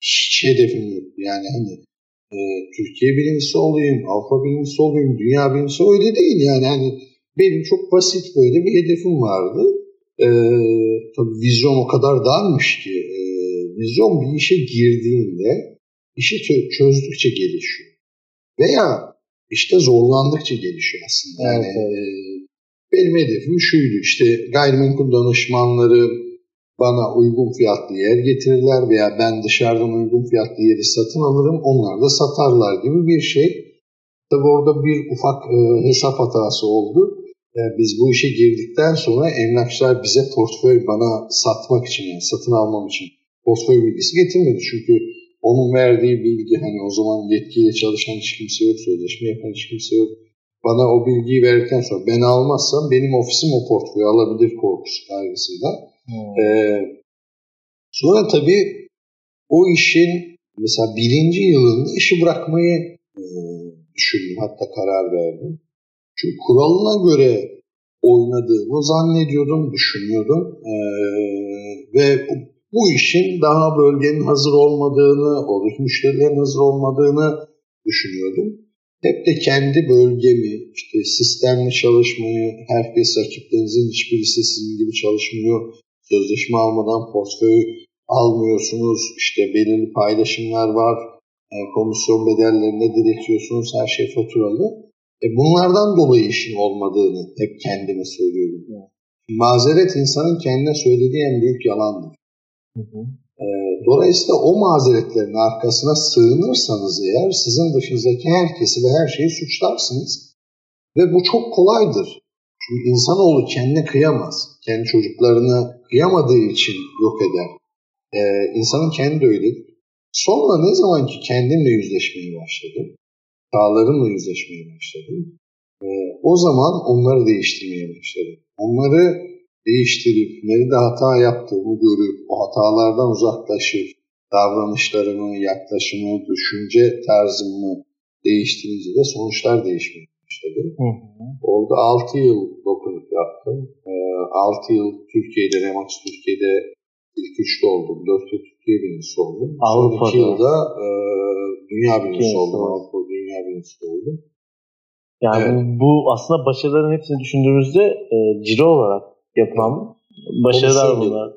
hiç hedefim yok. Yani hani e, Türkiye birincisi olayım, Avrupa birincisi olayım, dünya birincisi öyle değil yani. Hani benim çok basit böyle bir hedefim vardı. E, tabii vizyon o kadar darmış ki e, vizyon bir işe girdiğinde işi çözdükçe gelişiyor. Veya işte zorlandıkça gelişiyor aslında. Yani. E, benim hedefim şuydu işte gayrimenkul danışmanları bana uygun fiyatlı yer getirirler veya ben dışarıdan uygun fiyatlı yeri satın alırım onlar da satarlar gibi bir şey. Tabi orada bir ufak e, hesap hatası oldu. E, biz bu işe girdikten sonra emlakçılar bize portföy bana satmak için yani satın almam için portföy bilgisi getirmedi. Çünkü onun verdiği bilgi hani o zaman yetkiyle çalışan hiç kimse yok, sözleşme yapan hiç kimse yok bana o bilgiyi verdikten sonra ben almazsam benim ofisim o portföyü alabilir korkusu kaygısıyla. Hmm. Ee, sonra tabii o işin mesela birinci yılında işi bırakmayı e, düşündüm hatta karar verdim. Çünkü kuralına göre oynadığımı zannediyordum, düşünüyordum. Ee, ve bu işin daha bölgenin hazır olmadığını, oradaki müşterilerin hazır olmadığını düşünüyordum hep de kendi bölgemi, işte sistemli çalışmayı, herkes rakiplerinizin hiçbirisi sizin gibi çalışmıyor, sözleşme almadan portföy almıyorsunuz, işte belirli paylaşımlar var, e, komisyon bedellerine diretiyorsunuz, her şey faturalı. E bunlardan dolayı işin olmadığını hep kendime söylüyorum. Evet. Mazeret insanın kendine söylediği en büyük yalandır. Hı hı. E, dolayısıyla o mazeretlerin arkasına sığınırsanız eğer sizin dışınızdaki herkesi ve her şeyi suçlarsınız. Ve bu çok kolaydır. Çünkü insanoğlu kendine kıyamaz. Kendi çocuklarını kıyamadığı için yok eder. Ee, insanın kendi öyledir. Sonra ne zaman ki kendimle yüzleşmeye başladım, hatalarımla yüzleşmeye başladım, e, o zaman onları değiştirmeye başladım. Onları değiştirip nerede hata yaptığımı görüp o hatalardan uzaklaşıp davranışlarımı, yaklaşımı, düşünce tarzımı değiştirince de sonuçlar değişmeye başladı. Hı hı. Orada 6 yıl dokunup yaptım. E, ee, 6 yıl Türkiye'de, Remax Türkiye'de ilk üçte oldum. 4 yıl Türkiye birincisi oldum. Avrupa'da. 2 yılda e, dünya birincisi oldum. Avrupa dünya birincisi oldum. Yani evet. bu aslında başarıların hepsini düşündüğümüzde e, ciro olarak yapılan başarılar bunlar.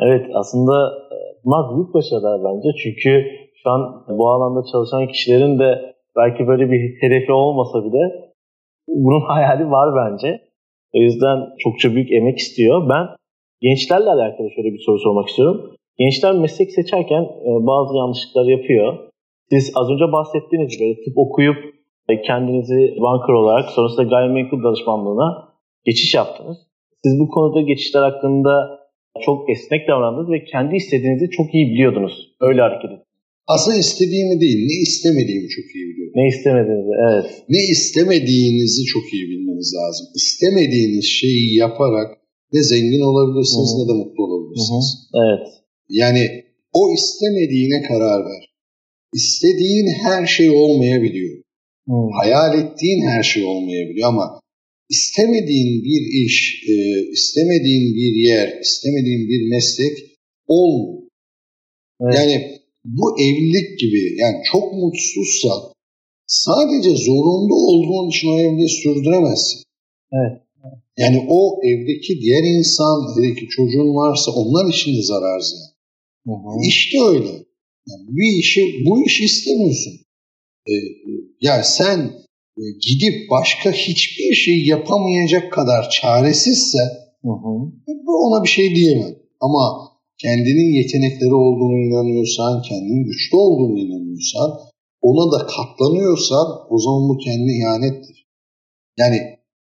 Evet aslında e, bunlar büyük başarılar bence. Çünkü şu an bu alanda çalışan kişilerin de belki böyle bir hedefi olmasa bile bunun hayali var bence. O yüzden çokça büyük emek istiyor. Ben gençlerle alakalı şöyle bir soru sormak istiyorum. Gençler meslek seçerken e, bazı yanlışlıklar yapıyor. Siz az önce bahsettiğiniz gibi tıp okuyup e, kendinizi banker olarak sonrasında gayrimenkul danışmanlığına geçiş yaptınız. Siz bu konuda geçişler hakkında çok esnek davrandınız ve kendi istediğinizi çok iyi biliyordunuz. Öyle hareket ettiniz. Aslında istediğimi değil, ne istemediğimi çok iyi biliyorum. Ne istemediğinizi, evet. Ne istemediğinizi çok iyi bilmeniz lazım. İstemediğiniz şeyi yaparak ne zengin olabilirsiniz Hı-hı. ne de mutlu olabilirsiniz. Hı-hı. Evet. Yani o istemediğine karar ver. İstediğin her şey olmayabiliyor. Hı. Hayal ettiğin her şey olmayabiliyor ama istemediğin bir iş, e, istemediğin bir yer, istemediğin bir meslek olmuyor. Evet. Yani bu evlilik gibi yani çok mutsuzsan sadece zorunda olduğun için o evliliği sürdüremezsin. Evet. Yani o evdeki diğer insan, evdeki çocuğun varsa onlar için de zarar ziyan. Hı hı. İşte öyle. Yani bir işi, bu işi istemiyorsun. Ee, sen e, gidip başka hiçbir şey yapamayacak kadar çaresizse Hı hı. bu ona bir şey diyemem. Ama kendinin yetenekleri olduğunu inanıyorsan, kendinin güçlü olduğunu inanıyorsan, ona da katlanıyorsan o zaman bu kendi ihanettir. Yani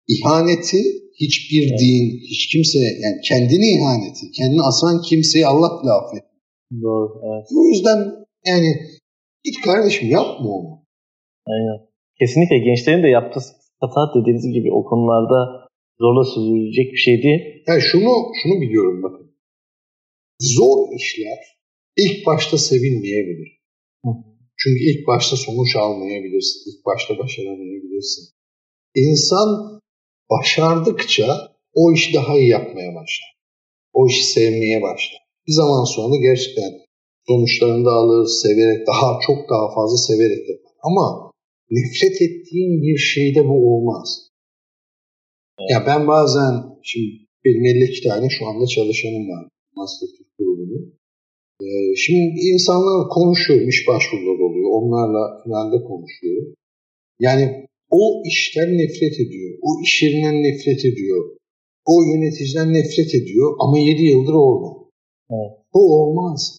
ihaneti hiçbir Evet. din, hiç kimse yani kendini ihaneti, kendini asan kimseyi Allah bile affetmez. Doğru. Evet. O yüzden yani git kardeşim yapma onu. Aynen. Kesinlikle gençlerin de yaptığı hata dediğiniz gibi o konularda zorla sürdürülecek bir şey değil. Yani şunu şunu biliyorum bakın. Zor işler ilk başta sevilmeyebilir. Hı. Çünkü ilk başta sonuç almayabilirsin. ilk başta başaramayabilirsin. İnsan başardıkça o işi daha iyi yapmaya başlar. O işi sevmeye başlar. Bir zaman sonra gerçekten sonuçlarını da alır, severek, daha çok daha fazla severek yapar. Ama nefret ettiğin bir şeyde bu olmaz. Ya ben bazen, şimdi benim 52 tane şu anda çalışanım var. Master Türk grubunun. Ee, şimdi insanlarla konuşuyorum, iş başvuruları oluyor. Onlarla finalde konuşuyorum. Yani o işten nefret ediyor. O iş yerinden nefret ediyor. O yöneticiden nefret ediyor ama 7 yıldır orada. Evet. Bu olmaz.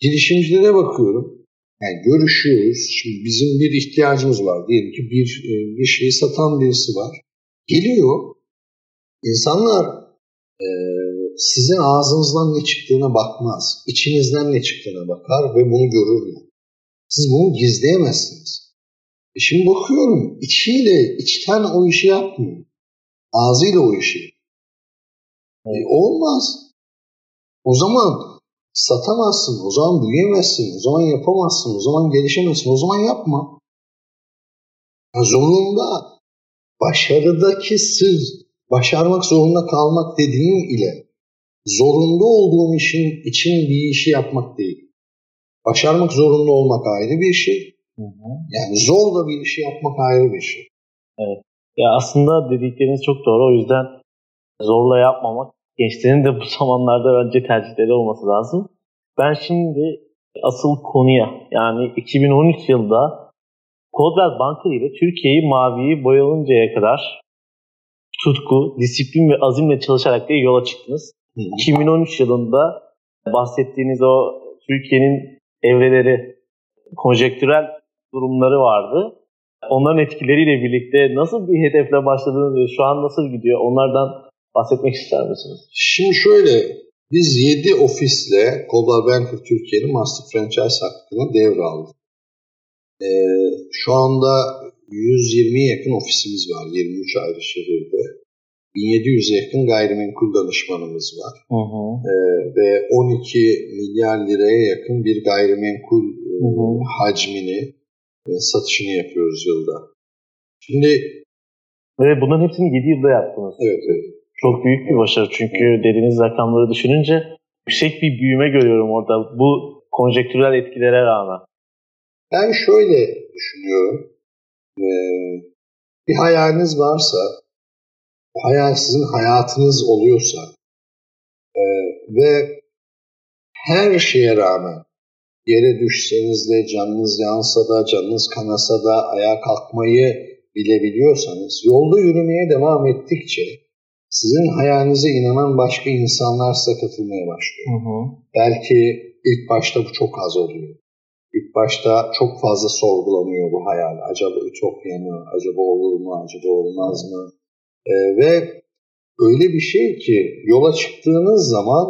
Girişimcilere bakıyorum. Yani görüşüyoruz. Şimdi bizim bir ihtiyacımız var. Diyelim ki bir, e, bir şeyi satan birisi var. Geliyor. İnsanlar e, sizin ağzınızdan ne çıktığına bakmaz. İçinizden ne çıktığına bakar ve bunu görürler. Siz bunu gizleyemezsiniz. E şimdi bakıyorum içiyle, içten o işi yapmıyor. Ağzıyla o işi. E, olmaz. O zaman satamazsın, o zaman büyüyemezsin, o zaman yapamazsın, o zaman gelişemezsin, o zaman yapma. Ya zorunda başarıdaki sır, başarmak zorunda kalmak dediğim ile zorunda olduğun işin için bir işi yapmak değil. Başarmak zorunda olmak ayrı bir şey. Hı hı. Yani zor da bir işi yapmak ayrı bir şey. Ya aslında dedikleriniz çok doğru. O yüzden zorla yapmamak gençlerin de bu zamanlarda bence tercihleri olması lazım. Ben şimdi asıl konuya yani 2013 yılında Coldwell Banker ile Türkiye'yi maviyi boyalıncaya kadar tutku, disiplin ve azimle çalışarak diye yola çıktınız. Hı. 2013 yılında bahsettiğiniz o Türkiye'nin evreleri, konjektürel durumları vardı. Onların etkileriyle birlikte nasıl bir hedefle başladınız ve şu an nasıl gidiyor? Onlardan bahsetmek ister misiniz? Şimdi şöyle, biz 7 ofisle Coldwell Banker Türkiye'nin Master Franchise hakkını devraldık. Ee, şu anda 120'ye yakın ofisimiz var 23 ayrı şehirde. 1700'e yakın gayrimenkul danışmanımız var. Hı hı. Ee, ve 12 milyar liraya yakın bir gayrimenkul e, Hı hı. hacmini e, satışını yapıyoruz yılda. Şimdi Ve bunların hepsini 7 yılda yaptınız. evet, evet. Çok büyük bir başarı çünkü dediğiniz rakamları düşününce yüksek bir büyüme görüyorum orada bu konjektürel etkilere rağmen. Ben şöyle düşünüyorum. Ee, bir hayaliniz varsa, hayal sizin hayatınız oluyorsa e, ve her şeye rağmen yere düşseniz de, canınız yansa da, canınız kanasa da, ayağa kalkmayı bilebiliyorsanız, yolda yürümeye devam ettikçe sizin hayalinize inanan başka insanlar size katılmaya başlıyor. Hı hı. Belki ilk başta bu çok az oluyor. İlk başta çok fazla sorgulanıyor bu hayal. Acaba ütopya mı? Acaba olur mu? Acaba olmaz mı? Ee, ve öyle bir şey ki yola çıktığınız zaman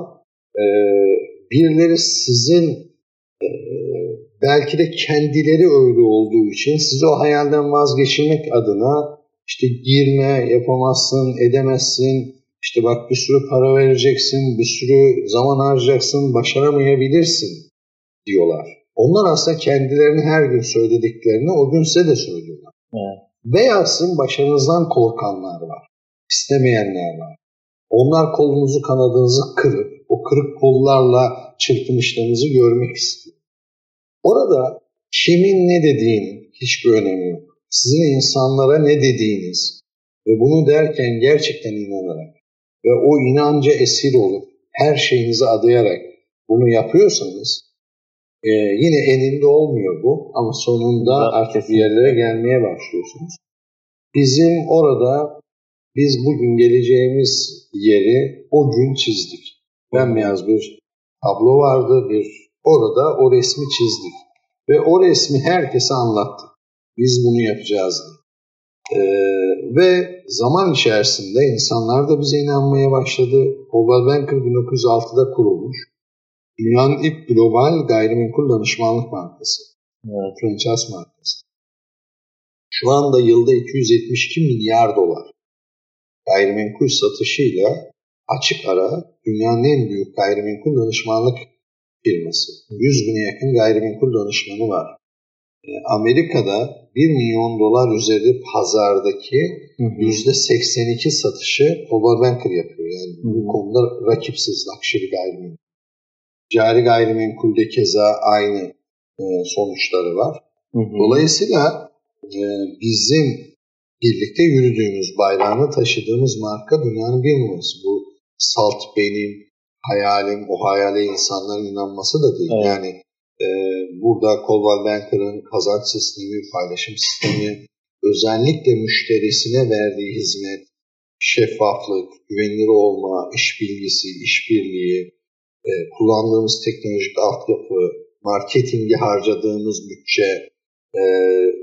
e, birileri sizin e, belki de kendileri öyle olduğu için sizi o hayalden vazgeçirmek adına işte girme, yapamazsın, edemezsin, işte bak bir sürü para vereceksin, bir sürü zaman harcayacaksın, başaramayabilirsin diyorlar. Onlar aslında kendilerini her gün söylediklerini o gün size de söylüyorlar. Evet. Veyahsın başarınızdan korkanlar var, istemeyenler var. Onlar kolunuzu kanadınızı kırıp o kırık kollarla çırpınışlarınızı görmek istiyor. Orada kimin ne dediğinin hiçbir önemi yok. Sizin insanlara ne dediğiniz ve bunu derken gerçekten inanarak ve o inanca esir olup her şeyinizi adayarak bunu yapıyorsanız e, yine eninde olmuyor bu ama sonunda artık bir yerlere gelmeye başlıyorsunuz. Bizim orada biz bugün geleceğimiz yeri o gün çizdik. Bembeyaz bir tablo vardı, bir orada o resmi çizdik. Ve o resmi herkese anlattık. Biz bunu yapacağız. Ee, ve zaman içerisinde insanlar da bize inanmaya başladı. Global Banker 1906'da kurulmuş. Dünyanın ilk global gayrimenkul danışmanlık markası. Evet. Franchise markası. Şu anda yılda 272 milyar dolar gayrimenkul satışıyla açık ara dünyanın en büyük gayrimenkul danışmanlık firması. 100 bine yakın gayrimenkul danışmanı var. Ee, Amerika'da 1 milyon dolar üzeri pazardaki yüzde 82 satışı Coldwell Banker yapıyor. Yani hı hı. bu konuda rakipsiz luxury gayrimenkul. Cari gayrimenkulde keza aynı e, sonuçları var. Hı hı. Dolayısıyla e, bizim birlikte yürüdüğümüz, bayrağını taşıdığımız marka dünyanın bir numarası. Bu salt benim hayalim, o hayale insanların inanması da değil. Evet. Yani e, burada Coldwell Banker'ın kazanç sistemi, paylaşım sistemi, özellikle müşterisine verdiği hizmet, şeffaflık, güvenilir olma, iş bilgisi, işbirliği, e, kullandığımız teknolojik altyapı, marketinge harcadığımız bütçe, e,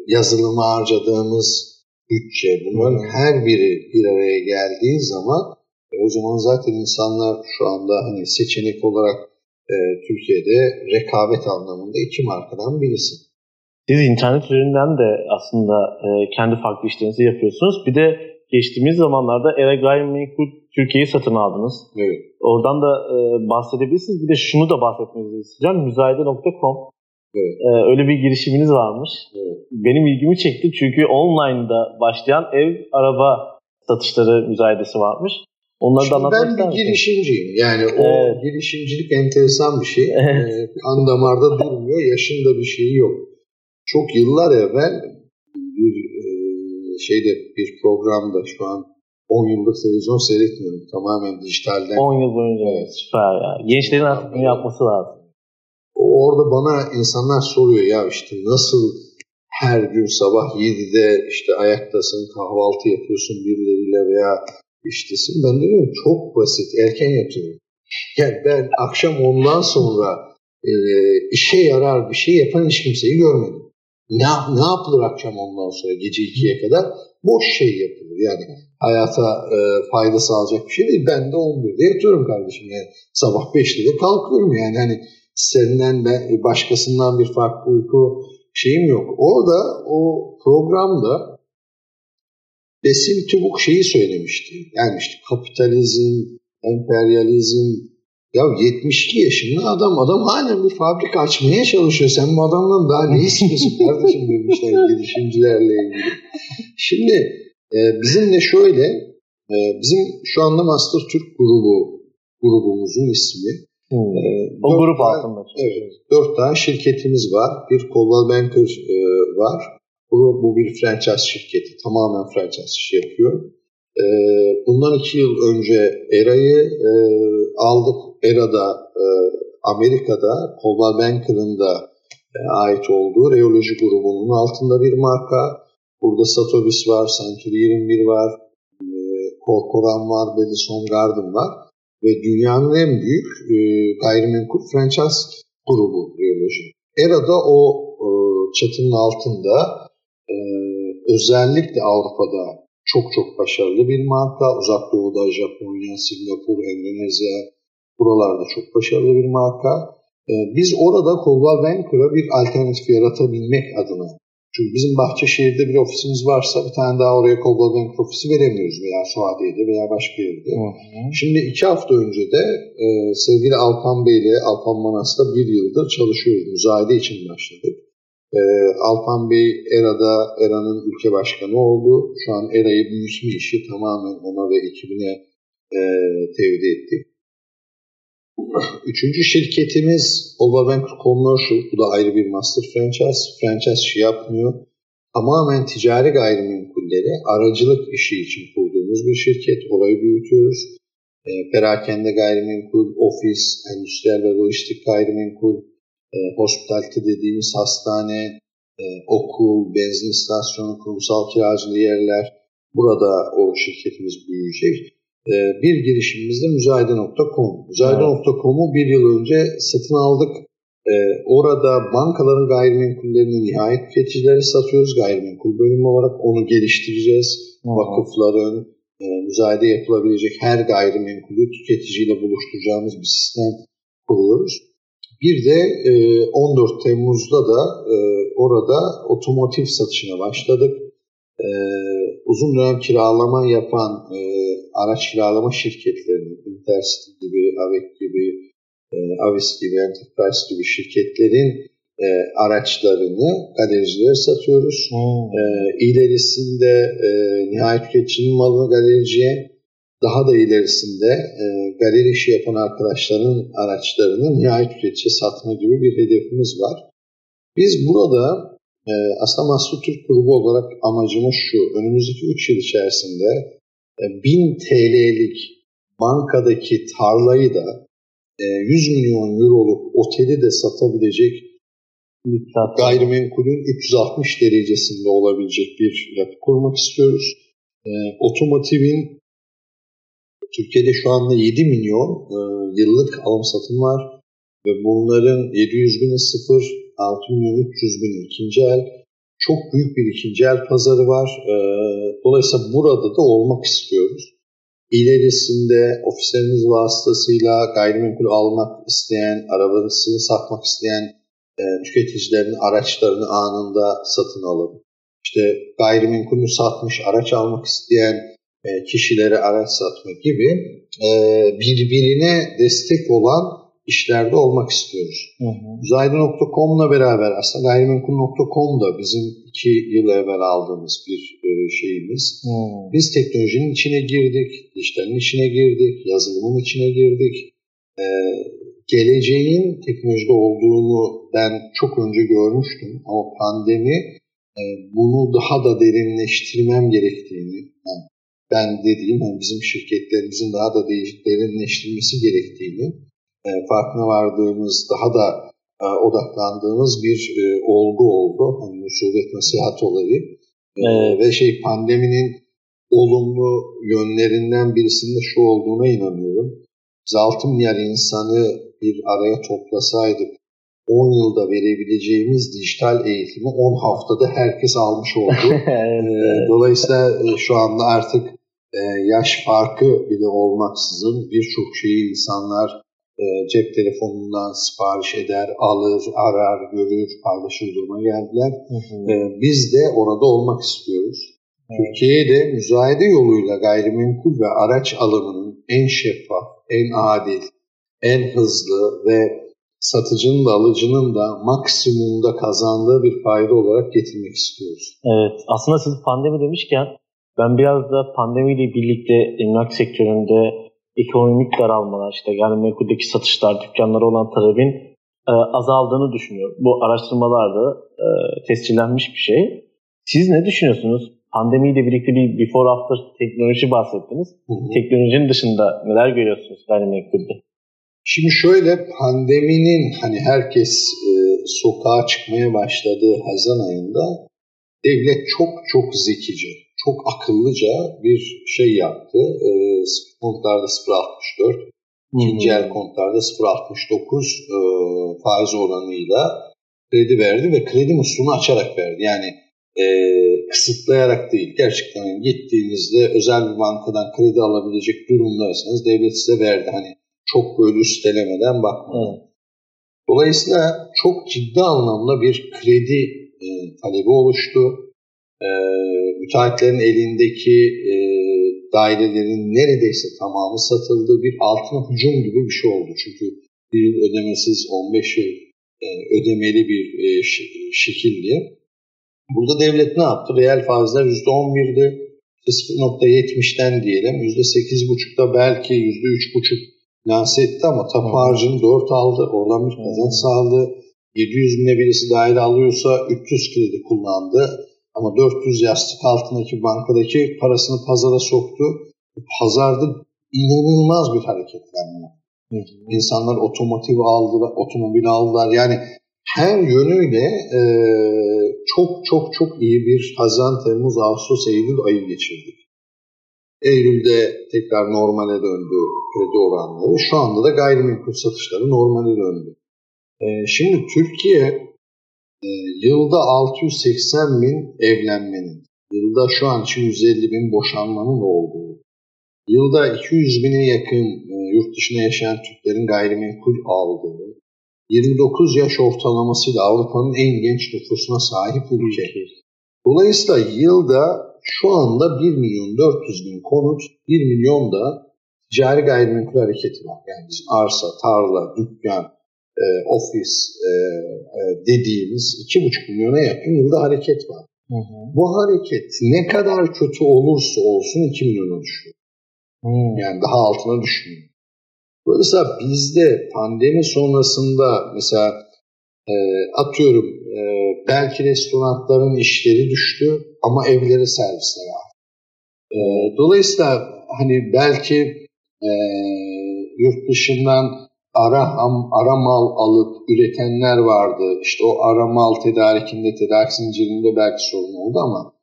yazılıma harcadığımız bütçe, bunların her biri bir araya geldiği zaman e, o zaman zaten insanlar şu anda hani seçenek olarak e, Türkiye'de rekabet anlamında iki markadan birisi. Siz internet üzerinden de aslında e, kendi farklı işlerinizi yapıyorsunuz. Bir de geçtiğimiz zamanlarda Era Gayrimenkul Türkiye'yi satın aldınız. Evet. Oradan da e, bahsedebilirsiniz. Bir de şunu da bahsetmenizi isteyeceğim. Müzayede.com Evet. Ee, öyle bir girişiminiz varmış. Evet. Benim ilgimi çekti çünkü online'da başlayan ev, araba satışları müzayedesi varmış. Onları da ben bir girişimciyim. Yani o evet. girişimcilik enteresan bir şey. Evet. Ee, kan damarda durmuyor. Yaşında bir şeyi yok. Çok yıllar evvel bir e, şeyde bir programda şu an 10 yıldır televizyon seyretmiyorum. Tamamen dijitalden. 10 yıl boyunca evet. süper ya. Gençlerin artık bunu yapması lazım. Orada bana insanlar soruyor ya işte nasıl her gün sabah 7'de işte ayaktasın, kahvaltı yapıyorsun birileriyle veya iştesin. Ben de diyorum çok basit, erken yatıyorum. Yani ben akşam ondan sonra e, işe yarar bir şey yapan hiç kimseyi görmedim. Ne, ne yapılır akşam ondan sonra gece 2'ye kadar? Boş şey yapılır. Yani hayata e, fayda sağlayacak bir şey değil. Ben de 11'de yatıyorum kardeşim. Yani sabah 5'te de kalkıyorum yani. Hani senden ben, başkasından bir farklı uyku şeyim yok. Orada o programda Besim Tübük şeyi söylemişti. Yani işte kapitalizm, emperyalizm, ya 72 yaşında adam, adam hala bir fabrika açmaya çalışıyor. Sen bu adamdan daha ne istiyorsun kardeşim demişler girişimcilerle ilgili. Şimdi e, bizim de şöyle, e, bizim şu anda Master Türk grubu, grubumuzun ismi. Hmm. E, o grup altında. Evet, dört tane şirketimiz var. Bir Coldwell Banker e, var. Bu, bu bir franchise şirketi. Tamamen franchise işi yapıyor. E, bundan iki yıl önce ERA'yı e, aldık. ERA'da e, Amerika'da Coldwell Banker'ın da e, ait olduğu Reoloji grubunun altında bir marka. Burada Satobis var, Century 21 var, e, Corcoran var, Madison Garden var. Ve dünyanın en büyük e, gayrimenkul franchise grubu Reoloji. ERA'da o e, çatının altında e, özellikle Avrupa'da çok çok başarılı bir marka. Uzak Doğu'da Japonya, Singapur, Endonezya buralarda çok başarılı bir marka. E, biz orada Coldwell Banker'a bir alternatif yaratabilmek adına çünkü bizim Bahçeşehir'de bir ofisimiz varsa bir tane daha oraya Coldwell Banker ofisi veremiyoruz veya Suadiye'de veya başka yerde. Hı hı. Şimdi iki hafta önce de e, sevgili Alpan Bey ile Alpan Manas'ta bir yıldır çalışıyoruz. Müzayede için başladık. E, Alpan Bey ERA'da ERA'nın ülke başkanı oldu. Şu an ERA'yı büyütme işi tamamen ona ve ekibine e, tevdi ettik. Üçüncü şirketimiz Olva Bank Commercial. Bu da ayrı bir master franchise. Franchise işi yapmıyor. tamamen ticari gayrimenkulleri aracılık işi için kurduğumuz bir şirket. Orayı büyütüyoruz. E, perakende gayrimenkul, ofis, endüstriyel ve lojistik gayrimenkul, e, hospitality dediğimiz hastane, e, okul, benzin istasyonu, kurumsal kiracılı yerler. Burada o şirketimiz büyüyecek. E, bir girişimimiz de müzayede.com. Müzayede.com'u bir yıl önce satın aldık. E, orada bankaların gayrimenkullerini nihayet tüketicilere satıyoruz. Gayrimenkul bölümü olarak onu geliştireceğiz. Hı. Vakıfların, e, müzayede yapılabilecek her gayrimenkulü tüketiciyle buluşturacağımız bir sistem kuruyoruz. Bir de e, 14 Temmuz'da da e, orada otomotiv satışına başladık. E, uzun dönem kiralama yapan e, araç kiralama şirketlerinin, Intercity gibi, Avec gibi, e, Avis gibi, Enterprise gibi şirketlerin e, araçlarını galericilere satıyoruz. Hmm. E, ilerisinde e, nihayet tüketicinin malını galericiye, daha da ilerisinde e, galeri işi yapan arkadaşların araçlarını nihayet tüketiciye satma gibi bir hedefimiz var. Biz burada e, aslında Mahsul Türk grubu olarak amacımız şu, önümüzdeki 3 yıl içerisinde e, 1000 TL'lik bankadaki tarlayı da e, 100 milyon euroluk oteli de satabilecek gayrimenkulün 360 derecesinde olabilecek bir yapı kurmak istiyoruz. E, otomotivin Türkiye'de şu anda 7 milyon e, yıllık alım satım var ve bunların 700 bini sıfır, 6 milyon 300 bin ikinci el. Çok büyük bir ikinci el pazarı var. E, dolayısıyla burada da olmak istiyoruz. İlerisinde ofislerimiz vasıtasıyla gayrimenkul almak isteyen, arabasını satmak isteyen e, tüketicilerin araçlarını anında satın alıp, işte gayrimenkulü satmış, araç almak isteyen kişilere araç satma gibi e, birbirine destek olan işlerde olmak istiyoruz. Uzaylı.com'la beraber aslında gayrimenkul.com da bizim iki yıl evvel aldığımız bir e, şeyimiz. Hı. Biz teknolojinin içine girdik, dijitalin içine girdik, yazılımın içine girdik. Ee, geleceğin teknolojide olduğunu ben çok önce görmüştüm ama pandemi e, bunu daha da derinleştirmem gerektiğini, yani ben dediğim yani bizim şirketlerimizin daha da derinleştirilmesi gerektiğini e, farkına vardığımız, daha da e, odaklandığımız bir e, olgu oldu. Hani musibet nasihat olayı. Evet. Ve şey pandeminin olumlu yönlerinden birisinin de şu olduğuna inanıyorum. Biz 6 milyar insanı bir araya toplasaydık 10 yılda verebileceğimiz dijital eğitimi 10 haftada herkes almış oldu. evet. Dolayısıyla şu anda artık e, yaş farkı bile olmaksızın birçok şeyi insanlar e, cep telefonundan sipariş eder, alır, arar, görür, paylaşır duruma geldiler. Hı hı. E, biz de orada olmak istiyoruz. Evet. Türkiye'de müzayede yoluyla gayrimenkul ve araç alımının en şeffaf, en adil, en hızlı ve satıcının da alıcının da maksimumda kazandığı bir fayda olarak getirmek istiyoruz. Evet, aslında siz pandemi demişken ben biraz da pandemiyle birlikte emlak sektöründe ekonomik daralmalar, işte yani menkuldeki satışlar, dükkanlara olan talebin e, azaldığını düşünüyorum. Bu araştırmalarda e, tescillenmiş bir şey. Siz ne düşünüyorsunuz? Pandemiyle birlikte bir before after teknoloji bahsettiniz. Hı hı. Teknolojinin dışında neler görüyorsunuz gayrimenkulde? Şimdi şöyle pandeminin hani herkes e, sokağa çıkmaya başladığı Haziran ayında devlet çok çok zekice çok akıllıca bir şey yaptı. E, kontlarda 0.64, ikinci el kontlarda 0.69 e, faiz oranıyla kredi verdi ve kredi musluğunu açarak verdi. Yani e, kısıtlayarak değil. Gerçekten gittiğinizde özel bir bankadan kredi alabilecek durumdaysanız devlet size verdi. Hani çok böyle üstelemeden bakmadan. Evet. Dolayısıyla çok ciddi anlamda bir kredi e, talebi oluştu e, müteahhitlerin elindeki e, dairelerin neredeyse tamamı satıldı. Bir altına hücum gibi bir şey oldu. Çünkü bir yıl ödemesiz 15 yıl e, ödemeli bir e, şekildi. Burada devlet ne yaptı? Reel faizler %11'di. 0.70'den diyelim %8.5'da belki %3.5 lanse etti ama tapu harcını 4 aldı. Oradan bir kazanç sağladı. 700 bine birisi daire alıyorsa 300 kredi kullandı Ama 400 yastık altındaki bankadaki parasını pazara soktu. Pazarda inanılmaz bir hareketlenme. Hı hı. İnsanlar otomotiv aldılar, otomobil aldılar. Yani her yönüyle e, çok çok çok iyi bir Haziran, Temmuz, Ağustos, Eylül ayı geçirdik. Eylül'de tekrar normale döndü kredi oranları. Şu anda da gayrimenkul satışları normale döndü. E, şimdi Türkiye e, yılda 680 bin evlenmenin, yılda şu an için 150 bin boşanmanın olduğu, yılda 200 bine yakın e, yurt dışında yaşayan Türklerin gayrimenkul aldığı, 29 yaş ortalamasıyla Avrupa'nın en genç nüfusuna sahip ülke. Dolayısıyla yılda şu anda 1 milyon 400 bin konut, 1 milyon da ticari gayrimenkul hareketi var. Yani arsa, tarla, dükkan, e, ofis e, e, dediğimiz 2,5 milyona yakın yılda hareket var. Hı hı. Bu hareket ne kadar kötü olursa olsun 2 milyona düşüyor. Hı. Yani daha altına düşmüyor. Dolayısıyla bizde pandemi sonrasında mesela e, atıyorum e, belki restoranların işleri düştü ama evlere servisler var. E, dolayısıyla hani belki e, yurt dışından ara ara mal alıp üretenler vardı. İşte o ara mal tedarikinde, tedarik zincirinde belki sorun oldu ama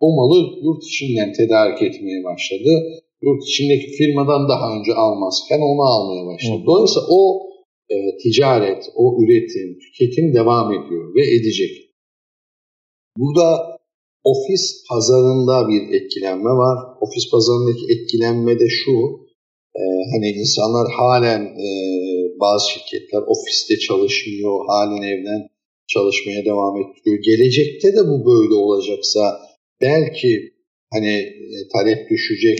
o malı yurt içinden tedarik etmeye başladı yurt içindeki firmadan daha önce almazken onu almaya başladı. Hı. Dolayısıyla o e, ticaret, o üretim, tüketim devam ediyor ve edecek. Burada ofis pazarında bir etkilenme var. Ofis pazarındaki etkilenme de şu, e, hani insanlar halen e, bazı şirketler ofiste çalışmıyor, halen evden çalışmaya devam ediyor. Gelecekte de bu böyle olacaksa belki hani e, talep düşecek,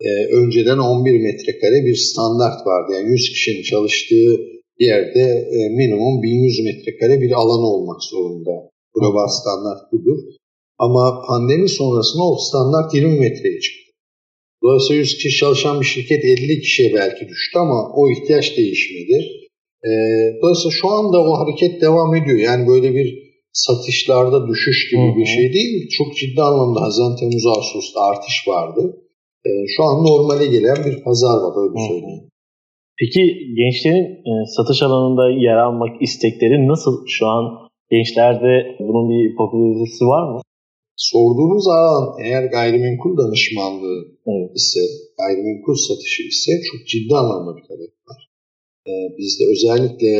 e, önceden 11 metrekare bir standart vardı. Yani 100 kişinin çalıştığı yerde e, minimum 1100 metrekare bir alan olmak zorunda. Global standart budur. Ama pandemi sonrasında o standart 20 metreye çıktı. Dolayısıyla 100 kişi çalışan bir şirket 50 kişiye belki düştü ama o ihtiyaç değişmedi. E, dolayısıyla şu anda o hareket devam ediyor. Yani böyle bir satışlarda düşüş gibi bir şey değil. Çok ciddi anlamda Haziran, Temmuz, Ağustos'ta artış vardı e, şu an normale gelen bir pazar var öyle söyleyeyim. Peki gençlerin e, satış alanında yer almak istekleri nasıl şu an? Gençlerde bunun bir popülaritesi var mı? Sorduğunuz alan eğer gayrimenkul danışmanlığı ise, gayrimenkul satışı ise çok ciddi anlamda bir talep var. Ee, bizde özellikle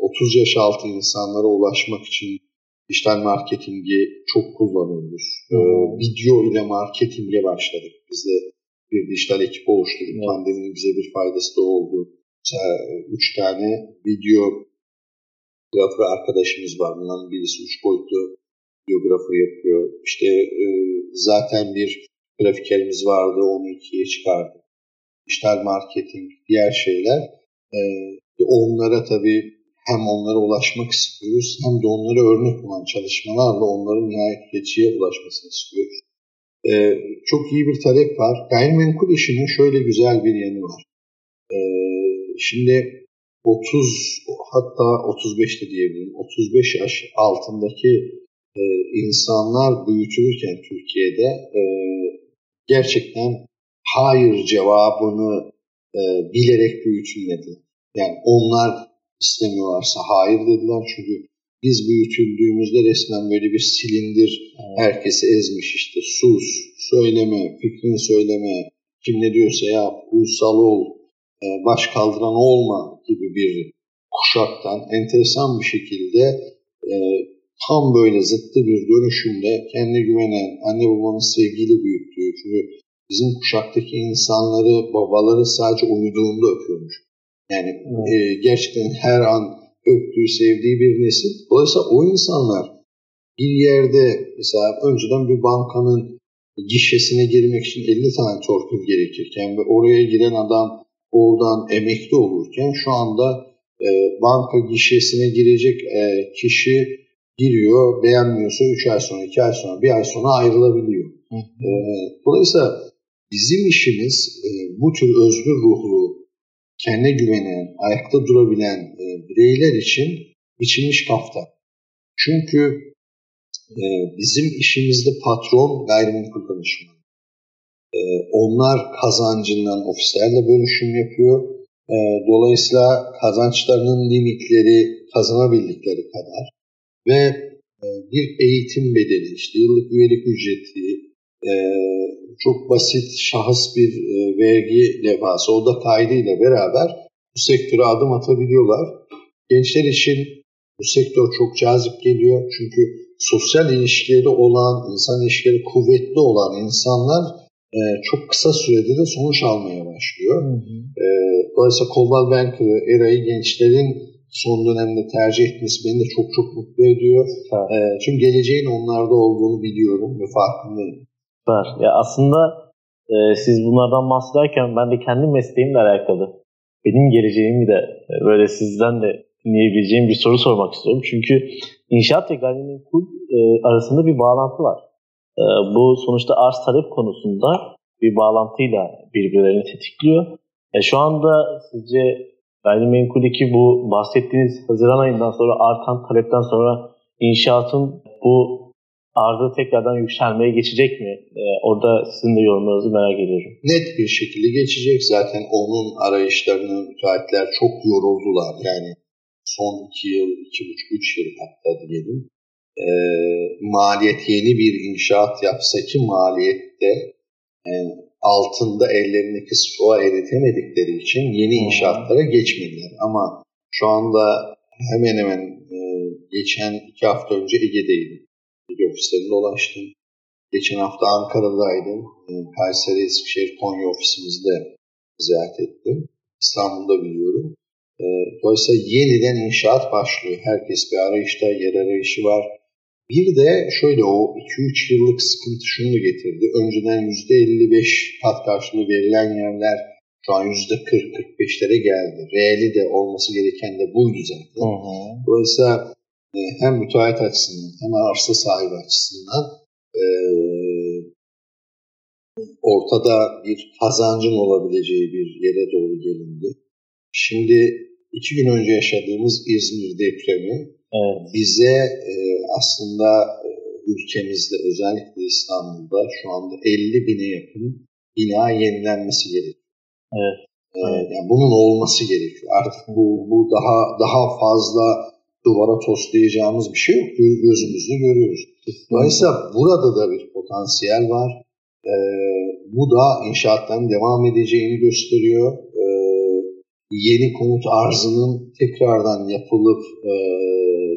30 e, yaş altı insanlara ulaşmak için dijital marketingi çok kullanıyoruz. Ee, video ile marketinge başladık. Bizde bir dijital ekip oluşturduk. Evet. Pandeminin bize bir faydası da oldu. Mesela e, üç tane video grafer arkadaşımız var. Bunların birisi üç boyutlu videografer yapıyor. İşte e, zaten bir grafikerimiz vardı. Onu ikiye çıkardı. Dijital marketing, diğer şeyler. E, onlara tabii hem onlara ulaşmak istiyoruz hem de onlara örnek olan çalışmalarla onların nihayet geçiye ulaşmasını istiyoruz e, çok iyi bir talep var. Gayrimenkul işinin şöyle güzel bir yanı var. E, şimdi 30 hatta 35 de diyebilirim. 35 yaş altındaki e, insanlar büyütülürken Türkiye'de e, gerçekten hayır cevabını e, bilerek büyütülmedi. Yani onlar istemiyorlarsa hayır dediler. Çünkü biz büyütüldüğümüzde resmen böyle bir silindir. Herkesi ezmiş işte. Sus, söyleme, fikrini söyleme, kim ne diyorsa yap, uysal ol, e, baş kaldıran olma gibi bir kuşaktan enteresan bir şekilde tam böyle zıttı bir dönüşümde kendine güvenen, anne babanın sevgiyle büyüttüğü, çünkü bizim kuşaktaki insanları, babaları sadece uyuduğunda öpüyormuş. Yani evet. e, gerçekten her an öptüğü, sevdiği bir nesil. Dolayısıyla o insanlar bir yerde mesela önceden bir bankanın gişesine girmek için 50 tane torpil gerekirken ve oraya giren adam oradan emekli olurken şu anda e, banka gişesine girecek e, kişi giriyor, beğenmiyorsa 3 ay sonra, 2 ay sonra, 1 ay sonra ayrılabiliyor. E, dolayısıyla bizim işimiz e, bu tür özgür ruhlu, kendine güvenen, ayakta durabilen e, bireyler için biçilmiş kafta. Çünkü e, bizim işimizde patron gayrimenkul danışmanı. E, onlar kazancından ofislerle bölüşüm yapıyor. E, dolayısıyla kazançlarının limitleri kazanabildikleri kadar ve e, bir eğitim bedeli, işte yıllık üyelik ücreti, e, çok basit şahıs bir e, vergi levhası, o da kaydıyla beraber bu sektöre adım atabiliyorlar. Gençler için bu sektör çok cazip geliyor çünkü sosyal ilişkileri olan, insan ilişkileri kuvvetli olan insanlar e, çok kısa sürede de sonuç almaya başlıyor. Hı hı. E, dolayısıyla Coldwell Banker'ı, ERA'yı gençlerin son dönemde tercih etmesi beni de çok çok mutlu ediyor. Evet. E, çünkü geleceğin onlarda olduğunu biliyorum ve farkındayım. Var. Ya aslında e, siz bunlardan bahsederken ben de kendi mesleğimle alakalı benim geleceğimi de e, böyle sizden de dinleyebileceğim bir soru sormak istiyorum. Çünkü inşaat ve gayrimenkul e, arasında bir bağlantı var. E, bu sonuçta arz talep konusunda bir bağlantıyla birbirlerini tetikliyor. E, şu anda sizce gayrimenkuldeki bu bahsettiğiniz Haziran ayından sonra artan talepten sonra inşaatın bu arzı tekrardan yükselmeye geçecek mi? Ee, orada sizin de yorumlarınızı merak ediyorum. Net bir şekilde geçecek. Zaten onun arayışlarını müteahhitler çok yoruldular. Yani son iki yıl, iki buçuk, üç yıl hatta diyelim. E, maliyet yeni bir inşaat yapsa ki maliyette yani altında ellerindeki stoğa eritemedikleri için yeni inşaatlara geçmediler. Ama şu anda hemen hemen e, geçen iki hafta önce Ege'deydim. Ege ofislerinde dolaştım. Geçen hafta Ankara'daydım. E, Kayseri, Eskişehir, Konya ofisimizde ziyaret ettim. İstanbul'da biliyorum. E, dolayısıyla yeniden inşaat başlıyor. Herkes bir arayışta, yer arayışı var. Bir de şöyle o 2-3 yıllık sıkıntı şunu getirdi. Önceden %55 kat karşılığı verilen yerler şu an %40-45'lere geldi. Reali de olması gereken de buydu zaten. Hı hı. Dolayısıyla e, hem müteahhit açısından hem arsa sahibi açısından e, ortada bir kazancın olabileceği bir yere doğru gelindi. Şimdi iki gün önce yaşadığımız İzmir depremi. Bize e, aslında e, ülkemizde özellikle İstanbul'da şu anda 50 bine yakın bina yenilenmesi gerekiyor. Evet. E, yani bunun olması gerekiyor. Artık bu, bu daha daha fazla duvara toslayacağımız bir şey yok. Gözümüzle görüyoruz. Dolayısıyla burada da bir potansiyel var. E, bu da inşaatların devam edeceğini gösteriyor. E, yeni konut arzının tekrardan yapılıp e,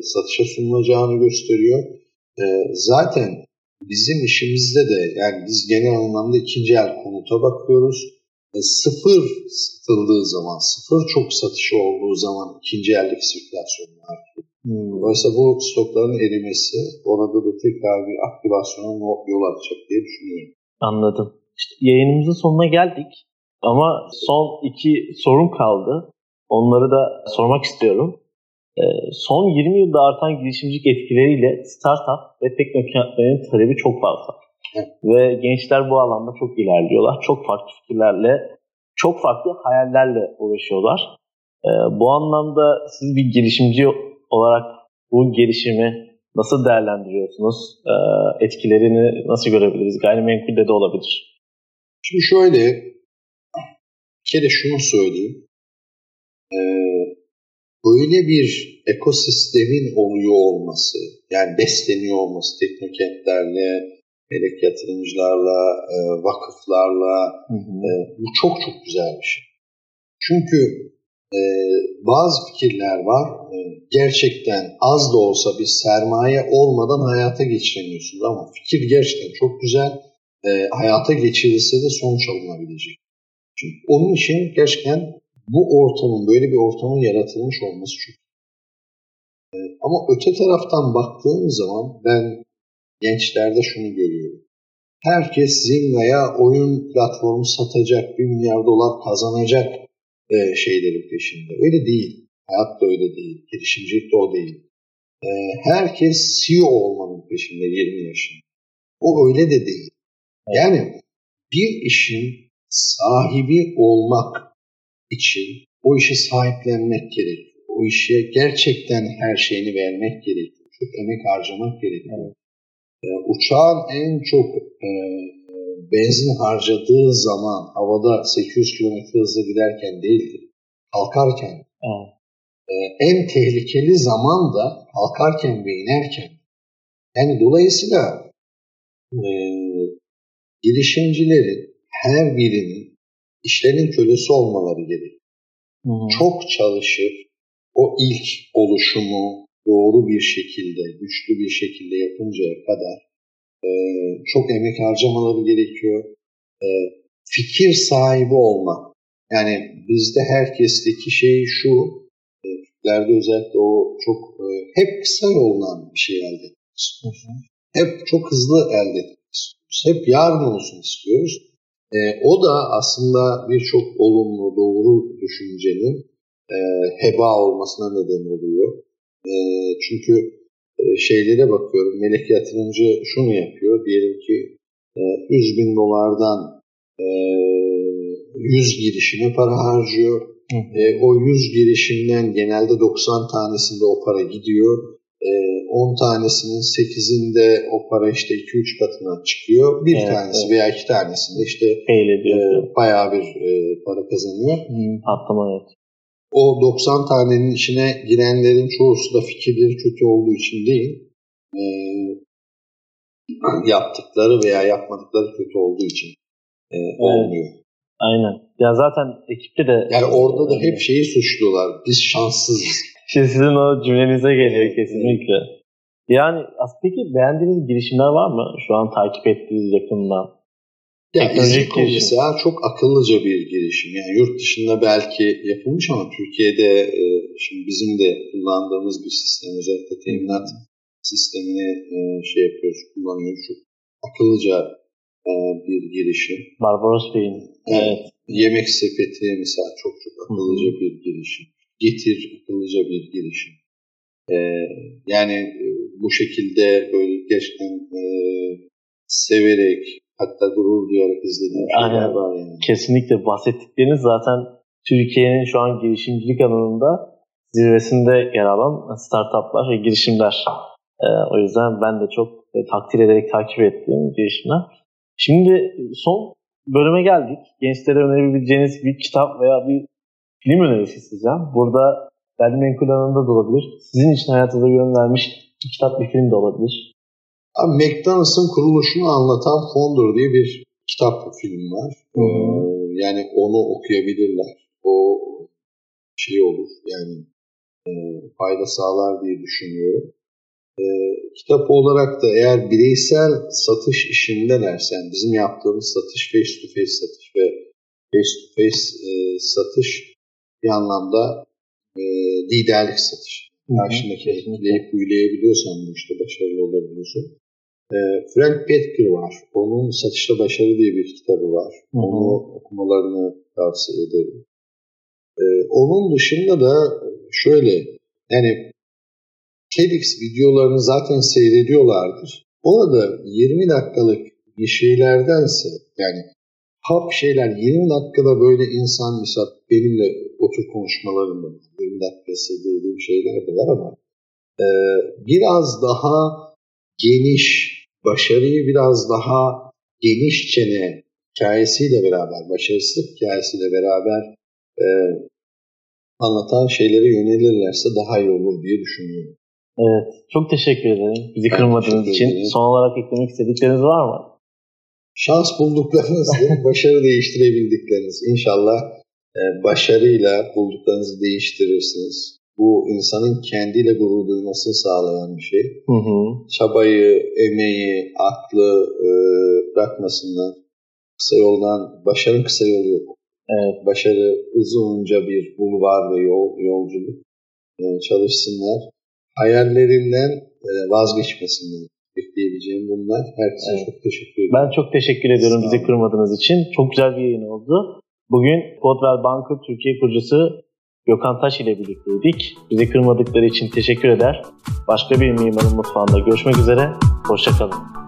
satışa sunulacağını gösteriyor. E, zaten bizim işimizde de yani biz genel anlamda ikinci el konuta bakıyoruz. E, sıfır satıldığı zaman, sıfır çok satışı olduğu zaman ikinci eldeki sirkülasyon artıyor. Hmm. Dolayısıyla bu stokların erimesi orada da tekrar bir aktivasyona yol açacak diye düşünüyorum. Anladım. İşte yayınımızın sonuna geldik. Ama son iki sorun kaldı. Onları da sormak istiyorum. Ee, son 20 yılda artan girişimcilik etkileriyle startup ve teknokentlerin talebi çok fazla. Ve gençler bu alanda çok ilerliyorlar. Çok farklı fikirlerle, çok farklı hayallerle uğraşıyorlar. Ee, bu anlamda siz bir girişimci olarak bu gelişimi nasıl değerlendiriyorsunuz? Ee, etkilerini nasıl görebiliriz? Gayrimenkulde de olabilir. Şimdi şöyle, bir kere şunu söyleyeyim. Böyle bir ekosistemin oluyor olması, yani besleniyor olması teknokentlerle, melek yatırımcılarla, e, vakıflarla hı hı. E, bu çok çok güzel bir şey. Çünkü e, bazı fikirler var, e, gerçekten az da olsa bir sermaye olmadan hayata geçiremiyorsunuz ama fikir gerçekten çok güzel, e, hayata geçirilse de sonuç alınabilecek. Çünkü onun için gerçekten bu ortamın, böyle bir ortamın yaratılmış olması çok. Ee, ama öte taraftan baktığım zaman ben gençlerde şunu görüyorum. Herkes Zinga'ya oyun platformu satacak, bir milyar dolar kazanacak e, şeylerin peşinde. Öyle değil. Hayat da öyle değil. Girişimcilik de o değil. E, herkes CEO olmanın peşinde 20 yaşında. O öyle de değil. Yani bir işin sahibi olmak için o işe sahiplenmek gerekiyor. O işe gerçekten her şeyini vermek gerekiyor. Çok emek harcamak gerekiyor. e, uçağın en çok e, benzin harcadığı zaman havada 800 km hızla giderken değildir. Kalkarken. Evet. E, en tehlikeli zaman da kalkarken ve inerken. Yani dolayısıyla e, girişimcilerin her birinin işlerin kölesi olmaları gerekiyor. Çok çalışır, o ilk oluşumu doğru bir şekilde, güçlü bir şekilde yapıncaya kadar e, çok emek harcamaları gerekiyor. E, fikir sahibi olmak. Yani bizde herkesteki şey şu, e, Türklerde özellikle o çok e, hep kısa yoldan bir şey elde etmek Hep çok hızlı elde etmek istiyoruz. Hep yarın olsun istiyoruz. E, o da aslında birçok olumlu, doğru düşüncenin e, heba olmasına neden oluyor. E, çünkü e, şeylere bakıyorum, melek yatırımcı şunu yapıyor, diyelim ki e, 100 bin dolardan e, 100 girişime para harcıyor. E, o 100 girişimden genelde 90 tanesinde o para gidiyor. E, 10 tanesinin 8'inde o para işte 2-3 katına çıkıyor. Bir evet, tanesi evet. veya iki tanesinde işte e, bayağı bir e, para kazanıyor. Hı, patlama evet o 90 tanenin içine girenlerin çoğusu da fikirleri kötü olduğu için değil, e, yaptıkları veya yapmadıkları kötü olduğu için e, olmuyor. Aynen. Ya zaten ekipte de... Yani orada da hep şeyi suçluyorlar. Biz şanssızız. Şimdi sizin o cümlenize geliyor kesinlikle. Yani peki beğendiğiniz girişimler var mı? Şu an takip ettiğiniz yakından. Ya Teknolojik mesela çok akıllıca bir girişim. Yani yurt dışında belki yapılmış ama Türkiye'de e, şimdi bizim de kullandığımız bir sistem özellikle teminat sistemini e, şey yapıyoruz, kullanıyoruz. Çok akıllıca e, bir girişim. Barbaros Bey'in. Evet. evet. Yemek sepeti mesela çok çok akıllıca Hı. bir girişim. Getir akıllıca bir girişim. E, yani e, bu şekilde böyle gerçekten e, severek, hatta gurur duyarak izlediğim şeyler var yani. Kesinlikle bahsettikleriniz zaten Türkiye'nin şu an girişimcilik alanında zirvesinde yer alan startuplar ve girişimler. Ee, o yüzden ben de çok e, takdir ederek takip ettiğim girişimler. Şimdi son bölüme geldik. Gençlere önerebileceğiniz bir kitap veya bir film önerisi isteyeceğim. Burada gayrimenkul alanında da olabilir. Sizin için hayatınıza yön vermiş bir kitap, bir film de olabilir. Abi McDonald's'ın kuruluşunu anlatan Founder diye bir kitap film var. Ee, yani onu okuyabilirler. O şey olur yani e, fayda sağlar diye düşünüyorum. E, kitap olarak da eğer bireysel satış işindelerse yani bizim yaptığımız satış face to face satış ve face to face e, satış bir anlamda e, liderlik satış. Karşındaki etkileyip büyüleyebiliyorsan bu işte başarılı olabiliyorsun. E, Frank Petker var. Onun Satışta Başarı diye bir kitabı var. Hı hı. Onu okumalarını tavsiye ederim. E, onun dışında da şöyle yani TEDx videolarını zaten seyrediyorlardır. Orada 20 dakikalık bir şeylerdense yani hap şeyler 20 dakikada böyle insan mesela benimle otur konuşmalarında 20 dakikası dediğim şeyler de var ama e, biraz daha geniş başarıyı biraz daha geniş çene hikayesiyle beraber, başarısızlık hikayesiyle beraber e, anlatan şeylere yönelirlerse daha iyi olur diye düşünüyorum. Evet. Çok teşekkür ederim. Bizi ben kırmadığınız için. Ederim. Son olarak eklemek istedikleriniz var mı? Şans bulduklarınız, başarı değiştirebildikleriniz. İnşallah başarıyla bulduklarınızı değiştirirsiniz bu insanın kendiyle gurur duymasını sağlayan bir şey. Hı hı. Çabayı, emeği, aklı e, bırakmasınlar. Kısa yoldan, başarı kısa yolu yok. Evet. Başarı uzunca bir bulvar ve yol, yolculuk. E, çalışsınlar. Hayallerinden e, vazgeçmesinler. Bekleyebileceğim bunlar. Herkese evet. çok teşekkür ederim. Ben çok teşekkür ediyorum bizi kırmadığınız için. Çok güzel bir yayın oldu. Bugün Godwell Bankı Türkiye kurucusu Gökhan Taş ile birlikteydik. Bizi kırmadıkları için teşekkür eder. Başka bir mimarın mutfağında görüşmek üzere. Hoşçakalın.